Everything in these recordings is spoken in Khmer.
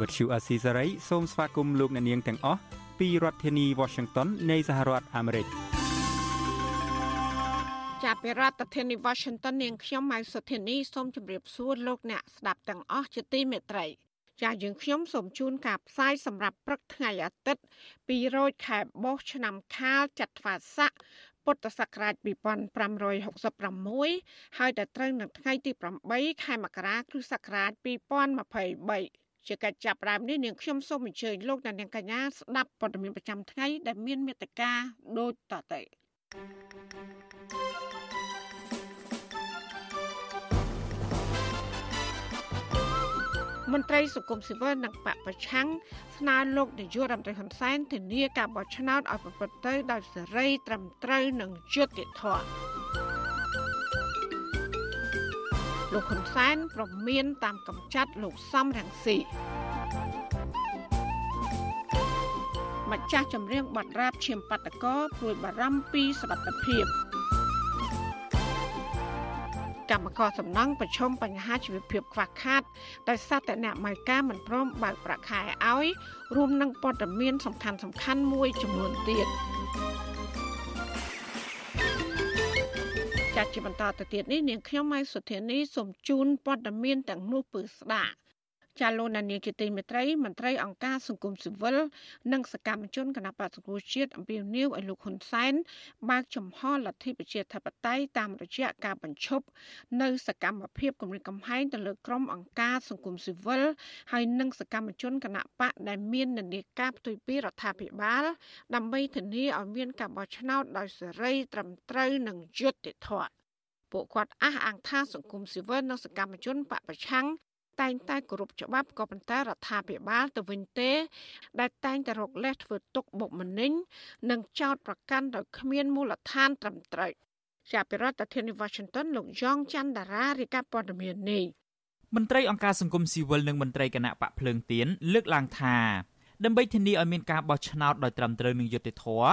វត្តឈូអាស៊ីសេរីសូមស្វាគមន៍លោកអ្នកនាងទាំងអស់ពីរដ្ឋធានី Washington នៃសហរដ្ឋអាមេរិកចាប់ពីរដ្ឋធានី Washington នាងខ្ញុំម៉ៅសុធានីសូមជម្រាបសួរលោកអ្នកស្ដាប់ទាំងអស់ជាទីមេត្រី ចាយើងខ្ញុំសូមជូនការផ្សាយសម្រាប់ព្រឹកថ្ងៃអាទិត្យ2រោចខែបោះឆ្នាំខាលចត្វាស័កពុទ្ធសករាជ2566ហើយដល់ត្រូវនៅថ្ងៃទី8ខែមករាគ្រិស្តសករាជ2023 ជាកិច្ចចាប់ផ្ដើមនេះនាងខ្ញុំសូមអញ្ជើញលោកអ្នកនាងកញ្ញាស្ដាប់ព័ត៌មានប្រចាំថ្ងៃដែលមានមេត្តាដូចតទៅមន្ត្រីសង្គមស៊ីវិលនិងបពប្រឆាំងស្នើលោកនាយករដ្ឋមន្ត្រីហ៊ុនសែនធានាការបោះឆ្នោតឲ្យប្រព្រឹត្តទៅដោយសេរីត្រឹមត្រូវនិងយុត្តិធម៌ លោកហ៊ុនសែនប្រមានតាមកំចាត់លោកសំរងស៊ីម្ចាស់ចម្រៀងបាត់រាបឈាមបាតកោព្រួយបារម្ភពីសវត្ថិភាពកម្មករសំណង់ប្រឈមបញ្ហាជីវភាពខ្វះខាតដោយសារតែអ្នកម៉ៅការមិនព្រមបើកប្រាក់ខែឲ្យរួមនឹងព័ត៌មានសំខាន់សំខាន់មួយចំនួនទៀត ចាត់ជាបន្តទៅទៀតនេះនាងខ្ញុំម៉ៃសុធានីសូមជូនព័ត៌មានទាំងនោះពឺស្ដាប់ ចាលោកនានីជាទីមេត្រីមន្ត្រីអង្គការសង្គមស៊ីវិលនិងសកម្មជនគណបក្សប្រជាជាតិអំពាវនាវឲ្យលោកហ៊ុនសែនបើកចំហលទ្ធិប្រជាធិបតេយ្យតាមរយៈការបញ្ឈប់នៅសកម្មភាពគម្រិតកំហែងទៅលើក្រុមអង្គការសង្គមស៊ីវិលហើយនិងសកម្មជនគណបកដែលមាននានាការផ្ទុយពីរដ្ឋាភិបាល ដើម្បីធានាឲ្យមានការបោះឆ្នោតដោយសេរីត្រឹមត្រូវនិងយុត្តិធម៌ពួកគាត់អះអាងថាសង្គមស៊ីវិលនិងសកម្មជនបពប្រឆាំង តែងតែគោរពច្បាប់ក៏ប៉ុន្តែរដ្ឋាភិបាលទៅវិញទេ ដែលតែងតែរកលេសធ្វើទុកបុកម្នេញនិងចោតប្រកាន់ដោយគ្មានមូលដ្ឋានត្រឹមត្រូវជាប្រធានាធិបតី Washington លោកយ៉ងច័ន្ទដារារាយការណ៍ព័ត៌មាននេះមន្ត្រីអង្គការសង្គមស៊ីវិលនិងមន្ត្រីគណៈបកភ្លើងទៀនលើកឡើងថាដើម្បីធានាឲ្យមានការបោះឆ្នោតដោយត្រឹមត្រូវនិងយុត្តិធម៌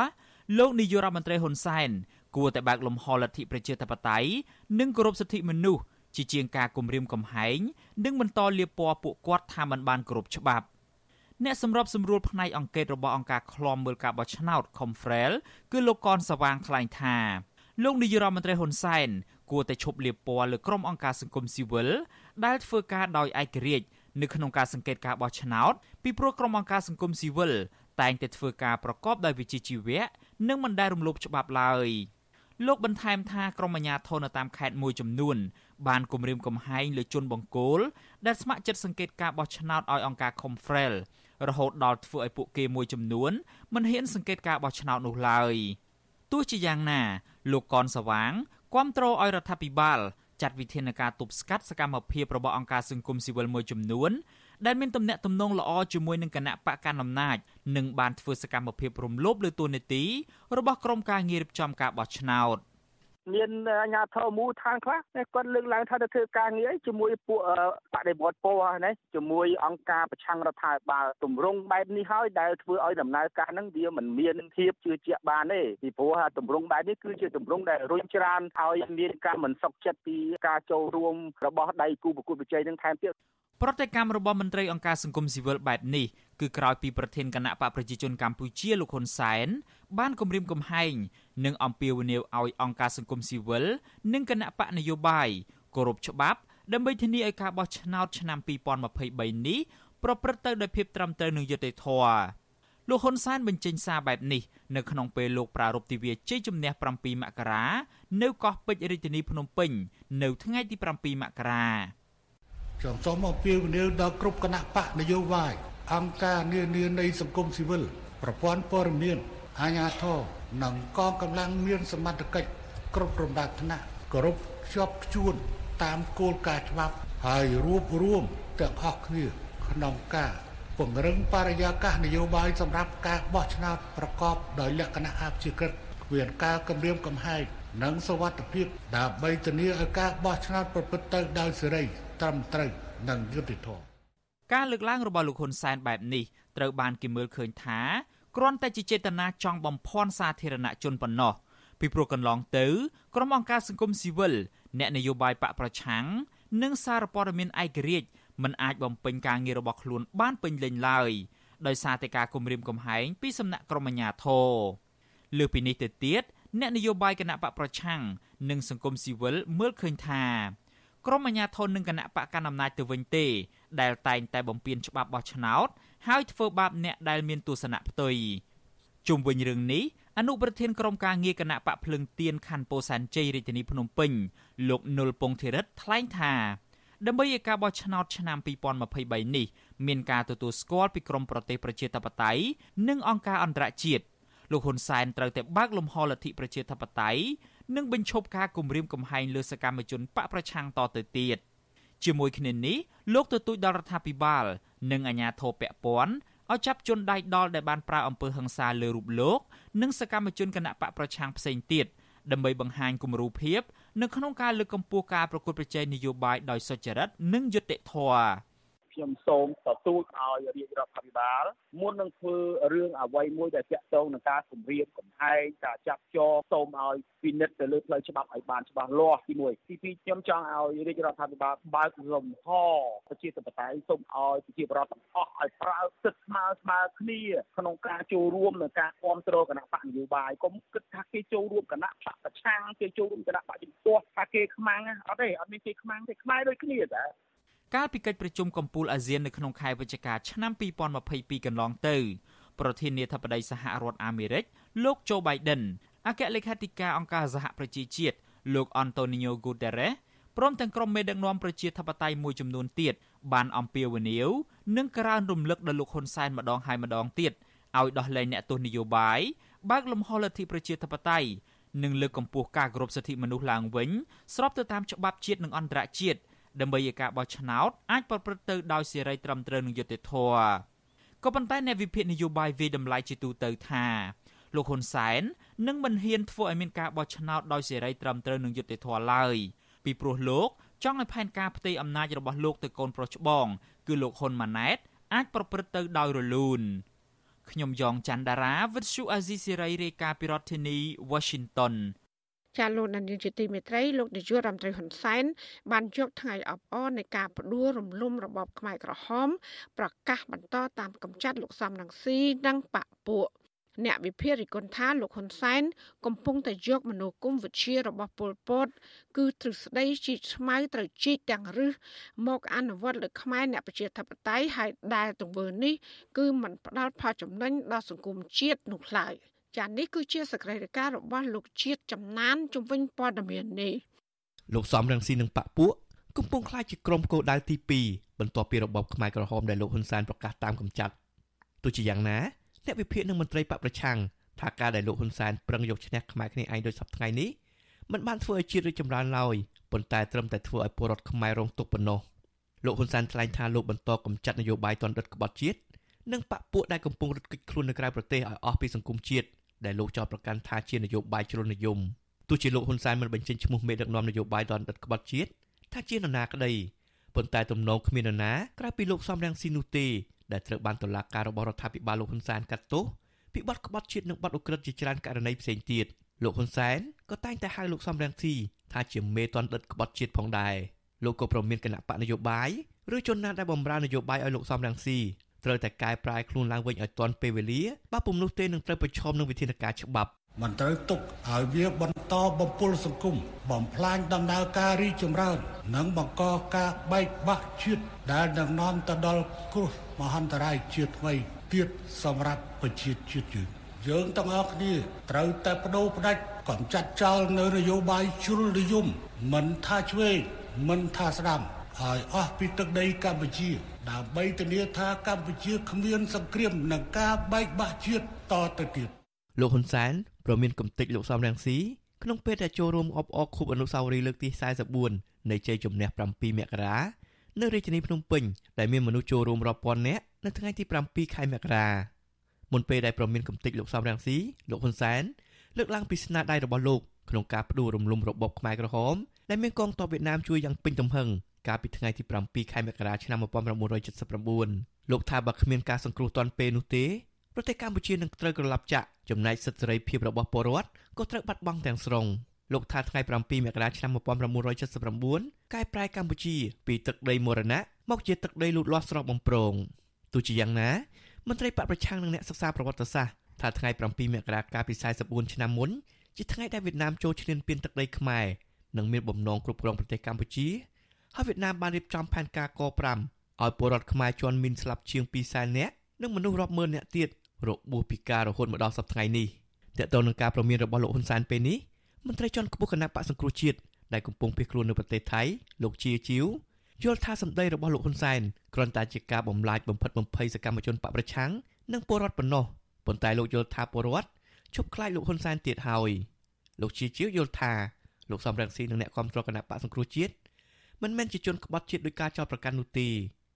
លោកនាយករដ្ឋមន្ត្រីហ៊ុនសែនគួរតែបើកលំហលទ្ធិប្រជាធិបតេយ្យនិងគោរពសិទ្ធិមនុស្ស ជាជាងការគំរាមកំហែងនិងបន្តលៀបពណ៌ពួកគាត់ថាមិនបានគ្រប់ច្បាប់អ្នកសម្របសម្រួលផ្នែកអង្គការរបស់អង្គការឃ្លាំមើលការបោះឆ្នោត Confrel គឺលោកកនសវាងថ្លែងថាលោកនាយរដ្ឋមន្ត្រីហ៊ុនសែនគួរតែឈប់លៀបពណ៌លើក្រុមអង្គការសង្គមស៊ីវិលដែលធ្វើការដោយឯករាជ្យនៅក្នុងការសង្កេតការបោះឆ្នោតពីព្រោះក្រុមអង្គការសង្គមស៊ីវិលតែងតែធ្វើការប្រកបដោយវិជ្ជាជីវៈនិងមិនដែលរំលោភច្បាប់ឡើយលោកបន្ថែមថាក្រុមអាជ្ញាធរនៅតាមខេត្តមួយចំនួន បានគម្រាមកំហែងលើជនបង្គោលដែលស្ម័គ្រចិត្តសង្កេតការបោះឆ្នោតឲ្យអង្គការ Confrel រហូតដល់ធ្វើឲ្យពួកគេមួយចំនួនមិនហ៊ានសង្កេតការបោះឆ្នោតនោះឡើយទោះជាយ៉ាងណាលោកកនសវាងគាំទ្រឲ្យរដ្ឋាភិបាលចាត់វិធានការទប់ស្កាត់សកម្មភាពរបស់អង្គការសង្គមស៊ីវិលមួយចំនួនដែលមានទំនាក់ទំនងល្អជាមួយនឹងគណៈបកកណ្ដាលអំណាចនិងបានធ្វើសកម្មភាពរំលោភលើតួនាទីរបស់ក្រុមការងាររៀបចំការបោះឆ្នោត។ មានអាជ្ញាធរមូលដ្ឋានខ្លះគាត់លើកឡើងថាទៅធ្វើការងារជាមួយពួកបដិវត្តពណ៌ណាជាមួយអង្គការប្រឆាំងរដ្ឋាភិបាលទម្រង់បែបនេះហើយដែលធ្វើឲ្យដំណើរការហ្នឹងវាមិនមានភាពជឿជាក់បានទេពីព្រោះទម្រង់បែបនេះគឺជាទម្រង់ដែលរុញច្រានឲ្យមានការមិនសុខចិត្តពីការចូលរួមរបស់ដៃគូប្រកួតប្រជែងនឹងថែមទៀត ប្រតិកម្មរបស់មន្ត្រីអង្គការសង្គមស៊ីវិលបែបនេះគឺក្រោយពីប្រធានគណៈបកប្រជាជនកម្ពុជាលោកហ៊ុនសែនបានគម្រាមកំហែងនិងអំពាវនាវឲ្យអង្គការសង្គមស៊ីវិលនិងគណៈបកនយោបាយគោរពច្បាប់ដើម្បីធានាឲ្យការបោះឆ្នោតឆ្នាំ2023នេះប្រព្រឹត្តទៅដោយភាពត្រឹមត្រូវនិងយុត្តិធម៌លោកហ៊ុនសែនបញ្ចេញសារបែបនេះនៅក្នុងពេលលោកប្រារព្ធទិវាជ័យជំនះ7មករានៅកោះពេជ្ររាជធានីភ្នំពេញនៅថ្ងៃទី7មករា ខ្ញុំសូមអំពាវនាវដល់គ្រប់គណៈបកនយោបាយអង្គការនានានៃសង្គមស៊ីវិលប្រព័ន្ធព័ត៌មានអាជ្ញាធរនិងកងកម្លាំងមានសមត្ថកិច្ចគ្រប់គ្រងដាថ្នាក់គោរពខ្ជាប់ខ្ជួនតាមគោលការណ៍ច្បាប់ហើយរួបរวมទាំងអស់គ្នាក្នុងការពង្រឹងបរិយាកាសនយោបាយសម្រាប់ការបោះឆ្នោតប្រកបដោយលក្ខណៈអព្យាក្រឹតគ្មានការគំរាមកំហែងនិងសវត្ថិភាពដើម្បីធានាឲ្យការបោះឆ្នោតប្រព្រឹត្តទៅដោយសេរី ត្រឹមត្រូវនិងយុត្តិធម៌ការលើកឡើងរបស់លោកហ៊ុនសែនបែបនេះត្រូវបានគេមើលឃើញថាគ្រាន់តែជាចេតនាចង់បំភាន់សាធារណជនប៉ុណ្ណោះពីព្រោះកន្លងទៅក្រុមអង្គការសង្គមស៊ីវិលអ្នកនយោបាយបកប្រឆាំងនិងសារព័ត៌មានឯករាជ្យមិនអាចបំពេញការងាររបស់ខ្លួនបានពេញលេញឡើយដោយសារតែការគំរាមកំហែងពីសំណាក់ក្រុមអាជ្ញាធរលើពីនេះទៅទៀតអ្នកនយោបាយគណៈបកប្រឆាំងនិងសង្គមស៊ីវិលមើលឃើញថា ក្រុមអាជ្ញាធរនិងគណៈបកកណ្ដាលអំណាចទៅវិញទេដែលតែងតែបំពានច្បាប់បោះឆ្នោតហើយធ្វើបាបអ្នកដែលមានទស្សនៈផ្ទុយជុំវិញរឿងនេះអនុប្រធានក្រុមការងារគណៈបកភ្លឹងទៀនខណ្ឌពោធិ៍សែនជ័យរាជធានីភ្នំពេញលោកនុលពងធីរិតថ្លែងថាដើម្បីឲ្យការបោះឆ្នោតឆ្នាំ2023នេះមានការទទួលស្គាល់ពីក្រមប្រទេសប្រជាធិបតេយ្យនិងអង្គការអន្តរជាតិលោកហ៊ុនសែនត្រូវតែបើកលំហលទ្ធិប្រជាធិបតេយ្យ និងបញ្ឈប់ការគំរាមកំហែងលើសកម្មជនបកប្រឆាំងតទៅទៀតជាមួយគ្នានេះលោកទទូចដល់រដ្ឋាភិបាល និងអាជ្ញាធរពាក់ព័ន្ធឲ្យចាប់ជនដៃដល់ដែលបានប្រើអំពើហិង្សាលើរូបលោក និងសកម្មជនគណៈបកប្រឆាំងផ្សេងទៀតដើម្បីបង្ហាញគំរូភាពនៅក្នុងការលើកកម្ពស់ការប្រកួតប្រជែងនយោបាយដោយសុចរិតនិងយុត្តិធម៌ ខ្ញុំសូមទទូចឲ្យរាជរដ្ឋាភិបាលមុននឹងធ្វើរឿងអ្វីមួយដែលតាក់ទងនឹងការគម្រាមកំហែងការចាប់ចងសូមឲ្យពិនិត្យទៅលើផ្លូវច្បាប់ឲ្យបានច្បាស់លាស់ទី1ទី2ខ្ញុំចង់ឲ្យរាជរដ្ឋាភិបាលបើកលំហប្រជាធិបតេយ្យសូមឲ្យប្រជាពលរដ្ឋទាំងអស់ឲ្យប្រើសិទ្ធិស្មើស្មើគ្នាក្នុងការចូលរួមនឹងការគ្រប់គ្រងគណៈបកនយោបាយកុំគិតថាគេចូលរួមគណៈបកប្រឆាំងគេចូលរួមគណៈបកជំទាស់ថាគេខ្មាំងអត់ទេអត់មានគេខ្មាំងទេខ្មែរដូចគ្នាដែរ កាលពីកិច្ចប្រជុំកំពូលអាស៊ាននៅក្នុងខែវិច្ឆិកាឆ្នាំ2022កន្លងទៅប្រធានាធិបតីសហរដ្ឋអាមេរិកលោក Joe Biden អគ្គលេខាធិការអង្គការសហប្រជាជាតិលោក Antonio Guterres ព្រមទាំងក្រុមមេដឹកនាំប្រជាធិបតេយ្យមួយចំនួនទៀតបានអំពាវនាវនិងក្រើនរំលឹកដល់លោកហ៊ុនសែនម្ដងហើយម្ដងទៀតឲ្យដោះលែងអ្នកទោសនយោបាយបើកលំហលទ្ធិប្រជាធិបតេយ្យនិងលើកកម្ពស់ការគោរពសិទ្ធិមនុស្សឡើងវិញស្របទៅតាមច្បាប់ជាតិនិងអន្តរជាតិ ដើម្បីឲ្យការបោះឆ្នោតអាចប្រព្រឹត្តទៅដោយសេរីត្រឹមត្រូវនិងយុត្តិធម៌ក៏ប៉ុន្តែអ្នកវិភាគនយោបាយវិតម្លៃជាទូទៅថាលោកហ៊ុនសែននឹងមិនហ៊ានធ្វើឲ្យមានការបោះឆ្នោតដោយសេរីត្រឹមត្រូវនិងយុត្តិធម៌ឡើយពីព្រោះលោកចង់ឲ្យផែនការផ្ទៃអំណាចរបស់លោកទៅកូនប្រុសច្បងគឺលោកហ៊ុនម៉ាណែតអាចប្រព្រឹត្តទៅដោយរលូនខ្ញុំយ៉ងច័ន្ទដារាវិទ្យុអាស៊ីសេរីរាយការណ៍ពីរដ្ឋធានី Washington ចាលោកនាយកជាទីមេត្រីលោកនាយករដ្ឋមន្ត្រីហ៊ុនសែនបានយកថ្ងៃអបអរនៃការផ្ដួលរំលំរបបខ្មែរក្រហម ប្រកាសបន្តតាមកម្ចាត់លោកសំរងស៊ីនិងបពពួកអ្នកវិភាគរិះគន់ថាលោកហ៊ុនសែនកំពុងតែយកមនោគមវិជ្ជារបស់ពលពត គឺទ្រឹស្ដីជីកស្មៅត្រូវជីកទាំងរឹសមកអនុវត្តលើខ្មែរអ្នកប្រជាធិបតេយ្យហើយដែលទង្វើនេះគឺមិនផ្ដល់ផលចំណេញដល់សង្គមជាតិនោះឡើយ។ ចានេះគឺជាសកម្មភាពរបស់លោកជាតិចំណានជំវិញព័ត៌មាននេះលោកសំរងស៊ីនិងបពពួកកំពុងខ្លាចជាក្រុមគោលដៅទី2បន្ទាប់ពីរបបខ្មែរក្រហមដែលលោកហ៊ុនសែនប្រកាសតាមកំចាត់ទោះជាយ៉ាងណាអ្នកវិភាគនិងមន្ត្រីបកប្រឆាំងថាការដែលលោកហ៊ុនសែនប្រឹងយកឈ្នះខ្មែរគ្នាឯងដោយសពថ្ងៃនេះមិនបានធ្វើឲ្យជាតិរីកចម្រើនឡើយប៉ុន្តែត្រឹមតែធ្វើឲ្យពលរដ្ឋខ្មែររងទុក្ខប៉ុណ្ណោះលោកហ៊ុនសែនថ្លែងថាលោកបន្តកំចាត់នយោបាយតនដិតក្បត់ជាតិនិងបកពួកដែលកំពុងរត់គេចខ្លួននៅក្រៅប្រទេសឲ្យអស់ពីសង្គមជាតិ ដែលលោកចោទប្រកាន់ថាជានយោបាយជ្រុលនិយមទោះជាលោកហ៊ុនសែនមិនបញ្ចេញឈ្មោះមេដឹកនាំនយោបាយដល់ដិតក្បត់ជាតិថាជានរណាក្តីប៉ុន្តែទំនងគ្មាននរណាក្រៅពីលោកសំរងស៊ីនោះទេដែលត្រូវបានតុលាការរបស់រដ្ឋាភិបាលលោកហ៊ុនសែនកាត់ទោសពីបទក្បត់ជាតិនិងបទឧក្រិដ្ឋជាច្រើនករណីផ្សេងទៀតលោកហ៊ុនសែនក៏តែងតែហៅលោកសំរងស៊ីថាជាមេតនដិតក្បត់ជាតិផងដែរលោកក៏ប្រមានគណៈបកនយោបាយឬជនណាដែលបំរើនយោបាយឲ្យលោកសំរងស៊ី ត្រូវតែកែប្រែខ្លួនឡើងវិញឲ្យទាន់ពេលវេលាបើពុំនោះទេនឹងត្រូវប្រឈមនឹងវិធានការច្បាប់មិនត្រូវទុកឲ្យវាបន្តបំពុលសង្គមបំផ្លាញដំណើរការរីកចម្រើន និងបង្កការបែកបាក់ជាតិដែលនឹងនាំទៅដល់គ្រោះមហន្តរាយជាតិថ្មីទៀតសម្រាប់ប្រជាជាតិយើងយើងទាំងអស់គ្នាត្រូវតែបដូរផ្ដាច់កំចាត់ចោលនៅនយោបាយជ្រុលនិយមមិនថាឆ្វេងមិនថាស្ដាំឲ្យអស់ពីទឹកដីកម្ពុជា ដើម្បីធានាថាកម្ពុជាគ្មានសង្គ្រាមនិងការបែកបាក់ជាតិតទៅទៀតលោកហ៊ុនសែនប្រមានកំតិចលោកសំរងស៊ីក្នុងពេលដែលចូលរួមអបអរខូបអនុស្សាវរីយ៍លើកទី44នៃជ័យជំនះ7មករានៅរាជធានីភ្នំពេញដែលមានមនុស្សចូលរួមរាប់ពាន់នាក់នៅថ្ងៃទី7ខែមករាមុនពេលដែលប្រមានកំតិចលោកសំរងស៊ីលោកហ៊ុនសែនលើកឡើងពីស្នាដៃរបស់លោកក្នុងការផ្ដួលរំលំរបបខ្មែរក្រហមដែលមានកងទ័ពវៀតណាមជួយយ៉ាងពេញទំហឹង កាលពីថ្ងៃទី7ខែមករាឆ្នាំ1979លោកថាបើគ្មានការសង្គ្រោះទាន់ពេលនោះទេប្រទេសកម្ពុជានឹងត្រូវក្រឡាប់ចាក់ចំណែកសិទ្ធិសេរីភាពរបស់ពលរដ្ឋក៏ត្រូវបាត់បង់ទាំងស្រុងលោកថាថ្ងៃ7មករាឆ្នាំ1979កែប្រែកម្ពុជាពីទឹកដីមរណៈមកជាទឹកដីលូតលាស់ស្រស់បំព្រងទោះជាយ៉ាងណាមន្ត្រីបកប្រឆាំងនិងអ្នកសិក្សាប្រវត្តិសាស្ត្រថាថ្ងៃ7មករាកាលពី44ឆ្នាំមុនជាថ្ងៃដែលវៀតណាមចូលឈ្លានពានទឹកដីខ្មែរនិងមានបំណងគ្រប់គ្រងប្រទេសកម្ពុជា ហើយវៀតណាមបានរៀបចំផែនការក5ឲ្យពលរដ្ឋខ្មែរជន់មីនស្លាប់ជាង2សែននាក់និងមនុស្សរាប់ម៉ឺននាក់ទៀតរបួសពិការរហូតមកដល់សប្តាហ៍នេះតើតើនឹងការប្រមានរបស់លោកហ៊ុនសែនពេលនេះមន្ត្រីជាន់ខ្ពស់គណៈបកសង្គ្រោះជាតិដែលកំពុងភៀសខ្លួននៅប្រទេសថៃលោកជាជីវយល់ថាសម្ដីរបស់លោកហ៊ុនសែនគ្រាន់តែជាការបំលាចបំផិតបំភ័យសកម្មជនបកប្រឆាំងនិងពលរដ្ឋប៉ុណ្ណោះប៉ុន្តែលោកយល់ថាពលរដ្ឋជប់ខ្លាចលោកហ៊ុនសែនទៀតហើយលោកជាជីវយល់ថាលោកសំរងស៊ីនិងអ្នកគ្រប់គ្រងគណៈបកសង្គ្រោះជាតិ មិនមែនជាជនក្បត់ជាតិដោយការចោទប្រកាន់នោះទេ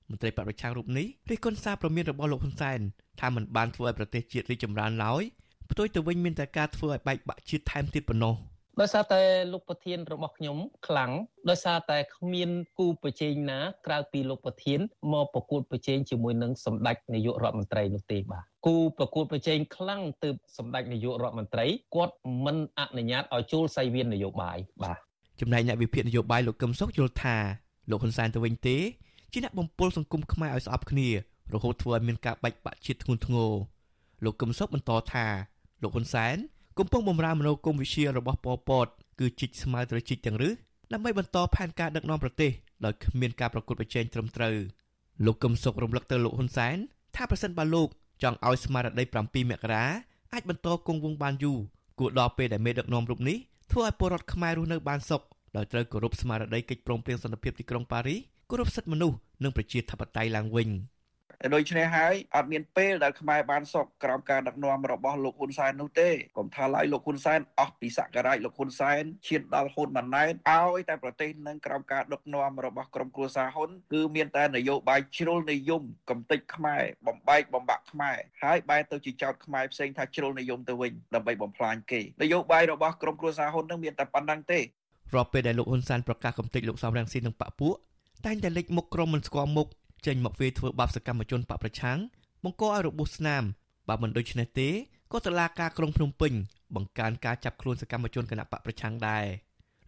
មន្ត្រីបពប្រឆាំងរូបនេះរិះគន់សារប្រមានរបស់លោកហ៊ុនសែនថាមិនបានធ្វើឲ្យប្រទេសជាតិរីកចម្រើនឡើយផ្ទុយទៅវិញមានតែការធ្វើឲ្យបែកបាក់ជាតិថែមទៀតប៉ុណ្ណោះដោយសារតែលោកប្រធានរបស់ខ្ញុំខ្លាំងដោយសារតែគ្មានគូប្រជែងណាក្រៅពីលោកប្រធានមកប្រកួតប្រជែងជាមួយនឹងសម្ដេចនាយករដ្ឋមន្ត្រីនោះទេបាទគូប្រកួតប្រជែងខ្លាំងទើបសម្ដេចនាយករដ្ឋមន្ត្រីគាត់មិនអនុញ្ញាតឲ្យចូលសៃវៀននយោបាយបាទ ចំណែកអ្នកវិភាគនយោបាយលោកកឹមសុខយល់ថាលោកហ៊ុនសែនទៅវិញទេជាអ្នកបំពុលសង្គមខ្មែរឲ្យស្អប់គ្នារហូតធ្វើឲ្យមានការបែកបាក់ជាតិធ្ងន់ធ្ងរលោកកឹមសុខបន្តថាលោកហ៊ុនសែនកំពុងបំរើមនោគមវិជ្ជារបស់ប៉ុលពតគឺជីកស្មៅត្រូវជីកទាំងរឹសដើម្បីបន្តផែនការដឹកនាំប្រទេសដោយគ្មានការប្រកួតប្រជែងត្រឹមត្រូវលោកកឹមសុខរំលឹកទៅលោកហ៊ុនសែនថាប្រសិនបើលោកចង់ឲ្យស្មារតី7មករាអាចបន្តគង់វង្សបានយូរគួរដល់ពេលដែលមេដឹកនាំរូបនេះ ធ្វើឲ្យពលរដ្ឋខ្មែររស់នៅបានសុខដោយត្រូវគោរពស្មារតីកិច្ចព្រមព្រៀងសន្តិភាពទីក្រុងប៉ារីសគោរពសិទ្ធិមនុស្សនិងប្រជាធិបតេយ្យឡើងវិញ ដូច្នេះហើយអត់មានពេលដែលខ្មែរបានសុខក្រោមការដឹកនាំរបស់លោកហ៊ុនសែននោះទេកុំថាឡើយលោកហ៊ុនសែនអស់ពីសក្ការៈលោកហ៊ុនសែនឈានដល់ហ៊ុនម៉ាណែតឲ្យតែប្រទេសនឹងក្រោមការដឹកនាំរបស់ក្រុមគ្រួសារហ៊ុនគឺមានតែនយោបាយជ្រុលនិយមកំទេចខ្មែរបំបែកបំបាក់ខ្មែរហើយបែរទៅជាចោតខ្មែរផ្សេងថាជ្រុលនិយមទៅវិញដើម្បីបំផ្លាញគេនយោបាយរបស់ក្រុមគ្រួសារហ៊ុននឹងមានតែប៉ុណ្្នឹងទេរាប់ពេលដែលលោកហ៊ុនសែនប្រកាសកំទេចលោកសំរងស៊ីនិងបពពួកតែងតែលេចមុខក្រុមមិនស្គាល់មុខ ចេញមកវាយធ្វើបាបសកម្មជនបកប្រឆាំងបង្កឲ្យរបួសស្នាមបើមិនដូច្នេះទេក៏តឡាការក្រុងភ្នំពេញបង្កើនការចាប់ខ្លួនសកម្មជនគណៈបកប្រឆាំងដែរ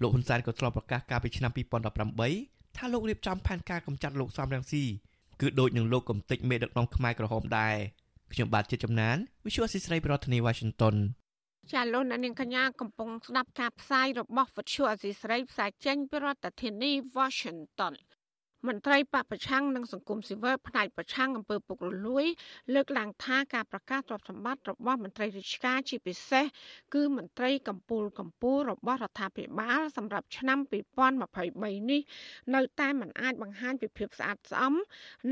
លោកហ៊ុនសែនក៏ធ្លាប់ប្រកាសកាលពីឆ្នាំ2018ថាលោករៀបចំផែនការកម្ចាត់លោកសំរងស៊ីគឺដូចនឹងលោកកំទេចមេដឹកនាំខ្មែរក្រហមដែរខ្ញុំបាទជាចំណាន Visual ស៊ីស្រីប្រធានាទី Washington ចាលោកនាងកញ្ញាកំពុងស្ដាប់ការផ្សាយរបស់វិទ្យុអសីស្រីផ្សាយចេញពីរដ្ឋធានី Washington មន្ត្រីបពប្រឆាំងនិងសង្គមស៊ីវិលផ្នែកប្រឆាំងអំពើពុករលួយ លើកឡើងថាការប្រកាសទ្រព្យសម្បត្តិរបស់មន្ត្រីរាជការជាពិសេសគឺមន្ត្រីកម្ពុជាកម្ពុជារបស់រដ្ឋាភិបាល សម្រាប់ឆ្នាំ2023នេះ នៅតែមិនអាចបង្ហាញពីភាពស្អាតស្អំ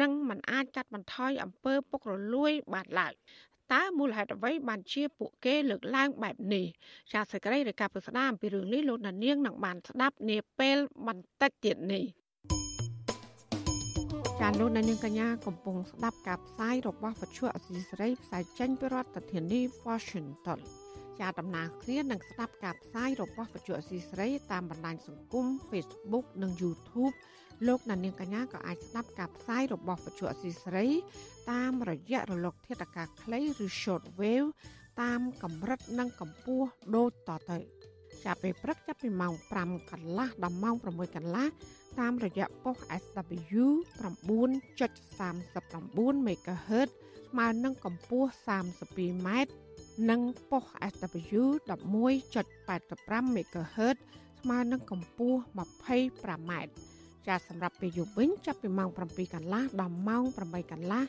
និងមិនអាចកាត់បន្ថយអំពើពុករលួយបានឡើយតើមូលហេតុអ្វីបានជាពួកគេលើកឡើងបែបនេះចាសសេចក្តីរាយការណ៍ពិស្ដារអំពីរឿងនេះលោកនាងនឹងបានស្ដាប់នាពេលបន្តិចទៀតនេះ ចាលោកនាងកញ្ញាកំពុងស្ដាប់ការផ្សាយរបស់វិទ្យុអសីសេរីផ្សាយចេញពីរដ្ឋធានី Washington ជាដំណើរគ្នានឹងស្ដាប់ការផ្សាយរបស់វិទ្យុអសីសេរីតាមបណ្ដាញសង្គម Facebook និង YouTube លោកនាងកញ្ញាក៏អាចស្ដាប់ការផ្សាយរបស់វិទ្យុអសីសេរីតាមរយៈរលក ធាតុអាកាសខ្លីឬ short wave តាមកម្រិតនិងកម្ពស់ដូចតទៅចាប់ពេលព្រឹកចាប់ពីម៉ោង5កន្លះដល់ម៉ោង6កន្លះ តាមរយៈប៉ុស SW 9.39 MHz ស្មើនឹងកម្ពស់32ម៉ែត្រនិងប៉ុស SW 11.85 MHz ស្មើនឹងកម្ពស់25ម៉ែត្រចាសសម្រាប់ពេលយប់វិញចាប់ពីម៉ោង7កន្លះដល់ម៉ោង8កន្លះ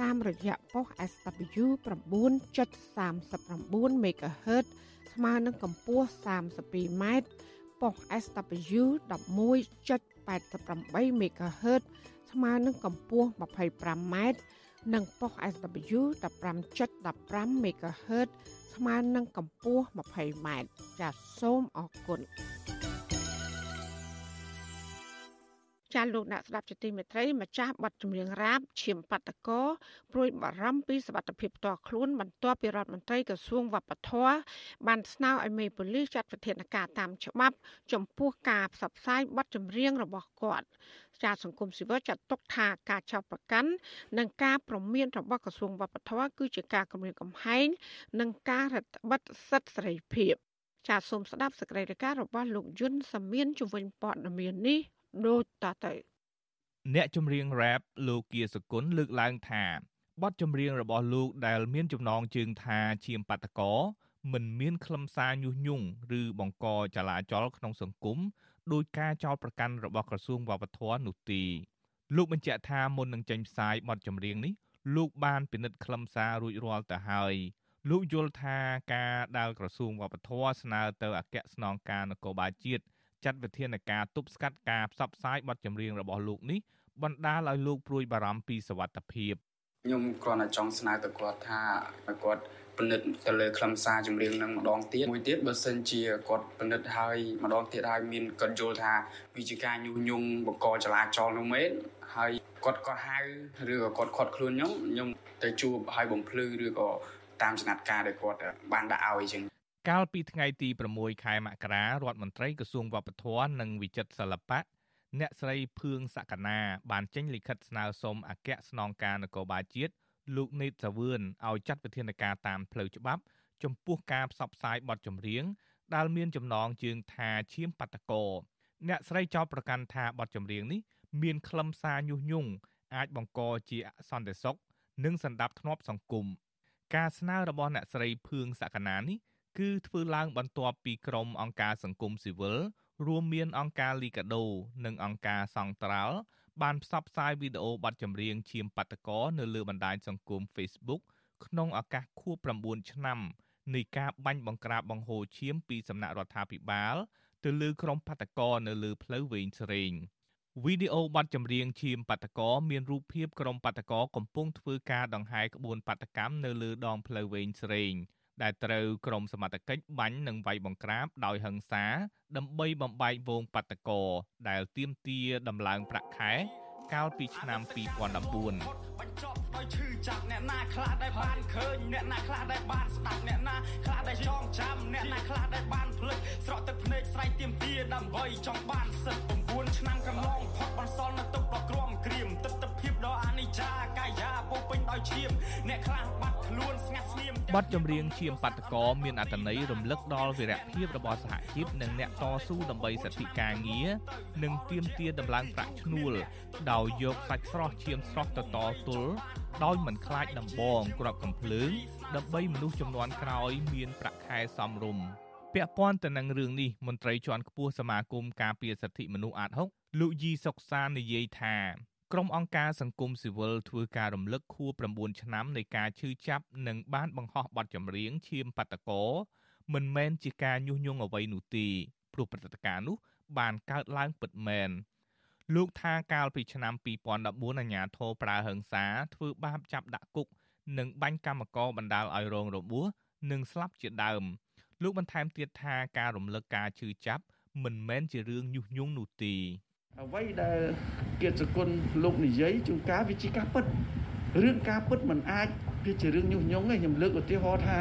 តាមរយៈប៉ុស SW 9.39 MHz ស្មើនឹងកម្ពស់32ម៉ែត្រប៉ុស SW 11.88 MHz ស្មើនឹងកម្ពស់25ម៉ែត្រនិងប៉ុស SW 15.15 MHz ស្មើនឹងកម្ពស់20ម៉ែត្រចាសសូមអរគុណ ចាលោកអ្នកស្ដាប់ជាទីមេត្រីម្ចាស់ប័ណ្ណចម្រៀងរ៉ាបឈាមបតកោព្រួយបារម្ភពីសវត្ថិភាពផ្ទាល់ខ្លួនបន្ទាប់ពីរដ្ឋមន្ត្រីក្រសួងវប្បធម៌បានស្នើឲ្យមេប៉ូលីសចាត់វិធានការតាមច្បាប់ ចំពោះការផ្សព្វផ្សាយប័ណ្ណចម្រៀងរបស់គាត់ចាសង្គមស៊ីវិលចាត់ទុកថាការចោទប្រកាន់និងការប្រមានរបស់ក្រសួងវប្បធម៌គឺជាការគំរាមកំហែងនិងការរដ្ឋបិទសិទ្ធិសេរីភាពចាសសូមស្ដាប់សេចក្តីរាយការណ៍របស់លោកយុនសាមៀនជំវិញព័ត៌មាននេះ ដូចតទៅអ្នកចម្រៀង rap លោកគៀសគុណលើកឡើងថាបទចម្រៀងរបស់លោកដែលមានចំណងជើងថាឈាមបាតកោមិនមានខ្លឹមសារញុះញង់ឬបង្កចលាចលក្នុងសង្គមដោយការចោទប្រកាន់របស់ក្រសួងវប្បធម៌នោះទេលោកបញ្ជាក់ថាមុននឹងចេញផ្សាយបទចម្រៀងនេះលោកបានពិនិត្យខ្លឹមសាររួចរាល់ទៅហើយលោកយល់ថាការដែលក្រសួងវប្បធម៌ស្នើទៅអគ្គស្នងការនគរបាលជាតិ ចាត់វិធានការទប់ស្កាត់ការផ្សព្វផ្សាយបទចម្រៀងរបស់លោកនេះបណ្ដាលឲ្យលោកព្រួយបារម្ភពីសវត្ថិភាពខ្ញុំគ្រាន់តែចង់ស្នើទៅគាត់ថាឲ្យគាត់ពិនិត្យទៅលើខ្លឹមសារចម្រៀងនឹងម្ដងទៀតមួយទៀតបើសិនជាគាត់ពិនិត្យហើយម្ដងទៀតហើយមានគាត់យល់ថាវាជាការញុះញង់បកកចលាចលនោះមែនហើយគាត់ក៏ហៅឬក៏គាត់ខាត់ខ្លួនខ្ញុំខ្ញុំទៅជួបឲ្យបំភ្លឺឬក៏តាមចំណាត់ការដែលគាត់បានដាក់ឲ្យអញ្ចឹង កាលពីថ្ងៃទី6ខែមករារដ្ឋមន្ត្រីក្រសួងវប្បធម៌និងវិចិត្រសិល្បៈអ្នកស្រីភឿងសក្កណាបានចេញលិខិតស្នើសុំអគ្គស្នងការនគរបាលជាតិលោកនេតសាវឿនឲ្យចាត់វិធានការតាមផ្លូវច្បាប់ ចំពោះការផ្សព្វផ្សាយបទចម្រៀងដែលមានចំណងជើងថាឈាមបាតកោអ្នកស្រីចោទប្រកាន់ថាបទចម្រៀងនេះមានខ្លឹមសារញុះញង់អាចបង្កជាអសន្តិសុខនិងសន្តិភាពសង្គមការស្នើរបស់អ្នកស្រីភឿងសក្កណានេះ គឺធ្វើឡើងបន្ទាប់ពីក្រុមអង្គការសង្គមស៊ីវិលរួមមានអង្គការលីកាដូ និងអង្គការសង្ត្រាល់បានផ្សព្វផ្សាយវីដេអូបទចម្រៀងឈាមបាតកោនៅលើបណ្ដាញសង្គម Facebook ក្នុងឱកាសខួប9ឆ្នាំនៃការបាញ់បង្ក្រាបបង្ហូរឈាមពីសំណាក់រដ្ឋាភិបាលទៅលើក្រុមបាតកោនៅលើផ្លូវវែងស្រេងវីដេអូបទចម្រៀងឈាមបាតកោមានរូបភាពក្រុមបាតកោកំពុងធ្វើការដង្ហែក្បួនបាតកម្មនៅលើដងផ្លូវវែងស្រេង ដែលត្រូវក្រុមសមត្ថកិច្ចបាញ់និងវាយបង្ក្រាបដោយហិង្សាដើម្បីបំបែកវងបាតកោដែលទាមទារដំឡើងប្រាក់ខែកាលពីឆ្នាំ2014បញ្ចប់ដោយឈឺចាប់អ្នកណាខ្លះដែលបានឃើញអ្នកណាខ្លះដែលបានស្ដាប់អ្នកណាខ្លះដែលចងចាំអ្នកណាខ្លះដែលបានភ្លេចស្រក់ទឹកភ្នែកស្រែកទៀមទាដើម្បីចង់បានសិទ្ធ9ឆ្នាំកន្លងផុតបន្សល់នៅទុកដ៏ក្រំក្រៀមទិដ្ឋ ភាពដ៏អនិច្ចាកាយាពោពេញដោយឈាមអ្នកខ្លះបាត់ខ្លួនស្ងាត់ស្ងៀមបទចម្រៀងឈាមបាតកោមានអត្ថន័យរំលឹកដល់វីរភាពរបស់សហជីពនិងអ្នកតស៊ូដើម្បីសិទ្ធិការងារនិងទាមទារដំឡើងប្រាក់ឈ្នួលដោយយកសាច់ស្រស់ឈាមស្រស់ទៅតទល់ដោយមិនខ្លាចដំបងក្របកំភ្លើងដើម្បីមនុស្សចំនួនក្រោយមានប្រាក់ខែសមរម្យពាក់ព័ន្ធទៅនឹងរឿងនេះមន្ត្រីជាន់ខ្ពស់សមាគមការពារសិទ្ធិមនុស្សអាត6លោកយីសុកសាននិយាយថា ក្រុមអង្គការសង្គមស៊ីវិលធ្វើការរំលឹកខួប9ឆ្នាំនៃការឈឺចាប់និងបានបង្ហោះបទចម្រៀងឈាមបាតកោមិនមែនជាការញុះញង់អ្វីនោះទេព្រោះព្រឹត្តិការណ៍នោះបានកើតឡើងពិតមែនលោកថាកាលពីឆ្នាំ2014អាញាធរប្រើហិង្សាធ្វើបាបចាប់ដាក់គុកនិងបាញ់កម្មករបណ្ដាលឲ្យរងរបួសនិងស្លាប់ជាដើមលោកបន្ថែមទៀតថាការរំលឹកការឈឺចាប់មិនមែនជារឿងញុះញង់នោះទេ អ្វីដែលគៀតសគុណលោកនិយាយជួនកាលវាជាការពិតរឿងការពិតមិនអាចវាជារឿងញុះញង់ទេខ្ញុំលើកឧទាហរណ៍ថា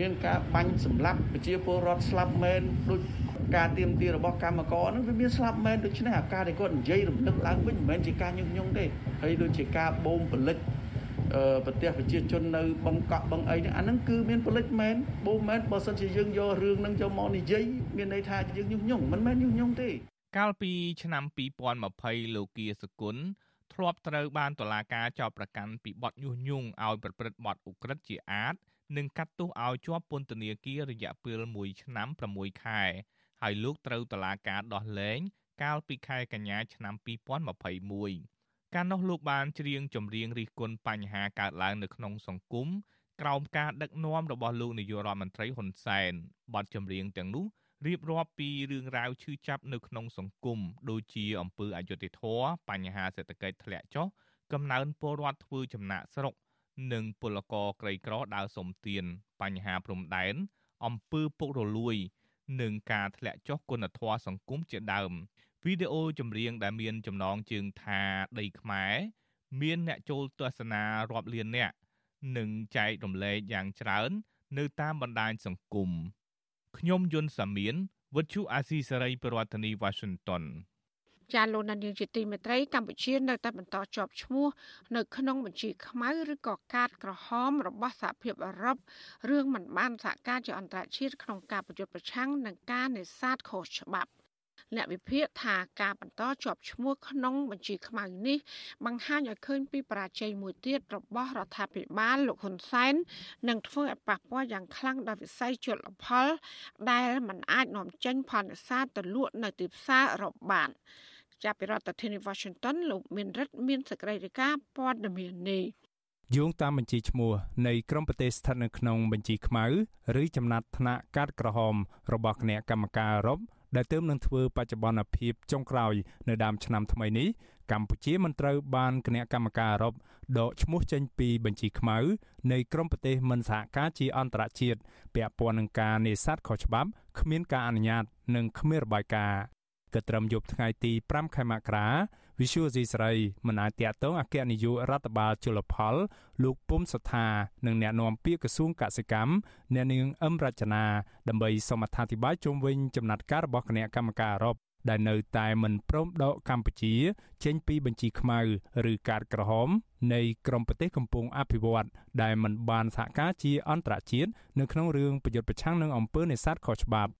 មានការបាញ់សម្លាប់ប្រជាពលរដ្ឋស្លាប់មែនដូចការទៀមទារបស់កម្មករហ្នឹងវាមានស្លាប់មែនដូច្នេះអាការដែលគាត់និយាយរំលឹកឡើងវិញមិនមែនជាការញុះញង់ទេហើយដូចជាការបូមពលិចប្រទេសប្រជាជននៅបឹងកក់បឹងអីហ្នឹងអាហ្នឹងគឺមានពលិចមែនបូមមែនបើសិនជាយើងយករឿងហ្នឹងយកមកនិយាយមានន័យថាយើងញុះញង់មិនមែនញុះញង់ទេ កាលពីឆ្នាំ2020លោកគៀសគុណធ្លាប់ត្រូវបានតុលាការចោទប្រកាន់ពីបទញុះញង់ឲ្យប្រព្រឹត្តបទឧក្រិដ្ឋជាអាតនិងកាត់ទោសឲ្យជាប់ពន្ធនាគាររយៈពេល1ឆ្នាំ6ខែហើយលោកត្រូវតុលាការដោះលែងកាលពីខែកញ្ញាឆ្នាំ2021កាលនោះលោកបានច្រៀងចម្រៀងរិះគន់បញ្ហាកើតឡើងនៅក្នុងសង្គមក្រោមការដឹកនាំរបស់លោកនាយករដ្ឋមន្ត្រីហ៊ុនសែនបទចម្រៀងទាំងនោះ រៀបរាប់ពីរឿងរ៉ាវឈឺចាប់នៅក្នុងសង្គមដូចជាអំពើអយុត្តិធម៌បញ្ហាសេដ្ឋកិច្ចធ្លាក់ចុះកំណើនពលរដ្ឋធ្វើចំណាក់ស្រុក និងពលករក្រីក្រដើរសុំទាន បញ្ហាព្រំដែនអំពើពុករលួយ និងការធ្លាក់ចុះគុណធម៌សង្គមជាដើមវីដេអូចម្រៀងដែលមានចំណងជើងថាដីខ្មែរមានអ្នកចូលទស្សនារាប់លាននាក់និងចែករំលែកយ៉ាងច្រើន នៅតាមបណ្ដាញសង្គម ខ្ញុំយុនសាមៀនវិទ្យុអាស៊ីសេរីប្រធានាធិបតី Washington ចាលោកនាយកជាទីមេត្រីកម្ពុជានៅតែបន្តជាប់ឈ្មោះនៅក្នុងបញ្ជីខ្មៅឬក៏កាតក្រហមរបស់សហភាពអឺរ៉ុបរឿងមិនបានសហការជាអន្តរជាតិក្នុងការប្រយុទ្ធប្រឆាំងនឹងការនេសាទខុសច្បាប់ អ្នកវិភាគថាការបន្តជាប់ឈ្មោះក្នុងបញ្ជីខ្មៅនេះបង្ហាញឲ្យឃើញពីបរាជ័យមួយទៀតរបស់រដ្ឋាភិបាលលោកហ៊ុនសែននឹងធ្វើឲ្យប៉ះពាល់យ៉ាងខ្លាំងដល់វិស័យជលផល ដែលมันអាចនាំចេញផលនេសាទទៅលក់នៅទីផ្សារអឺរ៉ុបបានចាប់ពីរដ្ឋធានី Washington លោកមានរិទ្ធមានសេចក្តីរាយការណ៍ព័ត៌មាននេះយោងតាមបញ្ជីឈ្មោះនៃក្រមប្រទេសស្ថិតនៅក្នុងបញ្ជីខ្មៅ ឬចំណាត់ថ្នាក់កាតក្រហមរបស់គណៈកម្មការអឺរ៉ុប ដែលទើបនឹងធ្វើបច្ចុប្បន្នភាពចុងក្រោយនៅដើមឆ្នាំថ្មីនេះកម្ពុជាមិនត្រូវបានគណៈកម្មការអឺរ៉ុបដកឈ្មោះចេញពីបញ្ជីខ្មៅនៃក្រមប្រទេសមិនសហការជាអន្តរជាតិពាក់ព័ន្ធនឹងការនេសាទខុសច្បាប់គ្មានការអនុញ្ញាត និងគ្មានរបាយការណ៍ក៏ត្រឹមយប់ថ្ងៃទី5ខែមករា Visual C ស្រីមិនអាចតាក់ទងអគ្គនាយករដ្ឋបាលជលផល លោកពុំសថានិងអ្នកនាំពាក្យក្រសួងកសិកម្មអ្នកនាងអឹមរចនាដើម្បីសូមអធិប្បាយជុំវិញចំណាត់ការរបស់គណៈកម្មការអឺរ៉ុបដែលនៅតែមិនព្រមដកកម្ពុជា ចេញពីបញ្ជីខ្មៅឬកាតក្រហម នៃក្រមប្រទេសកំពុងអភិវឌ្ឍដែលមិនបានសហការជាអន្តរជាតិនៅក្នុងរឿងប្រយុទ្ធប្រឆាំងនឹងអំពើនេសាទខុសច្បាប់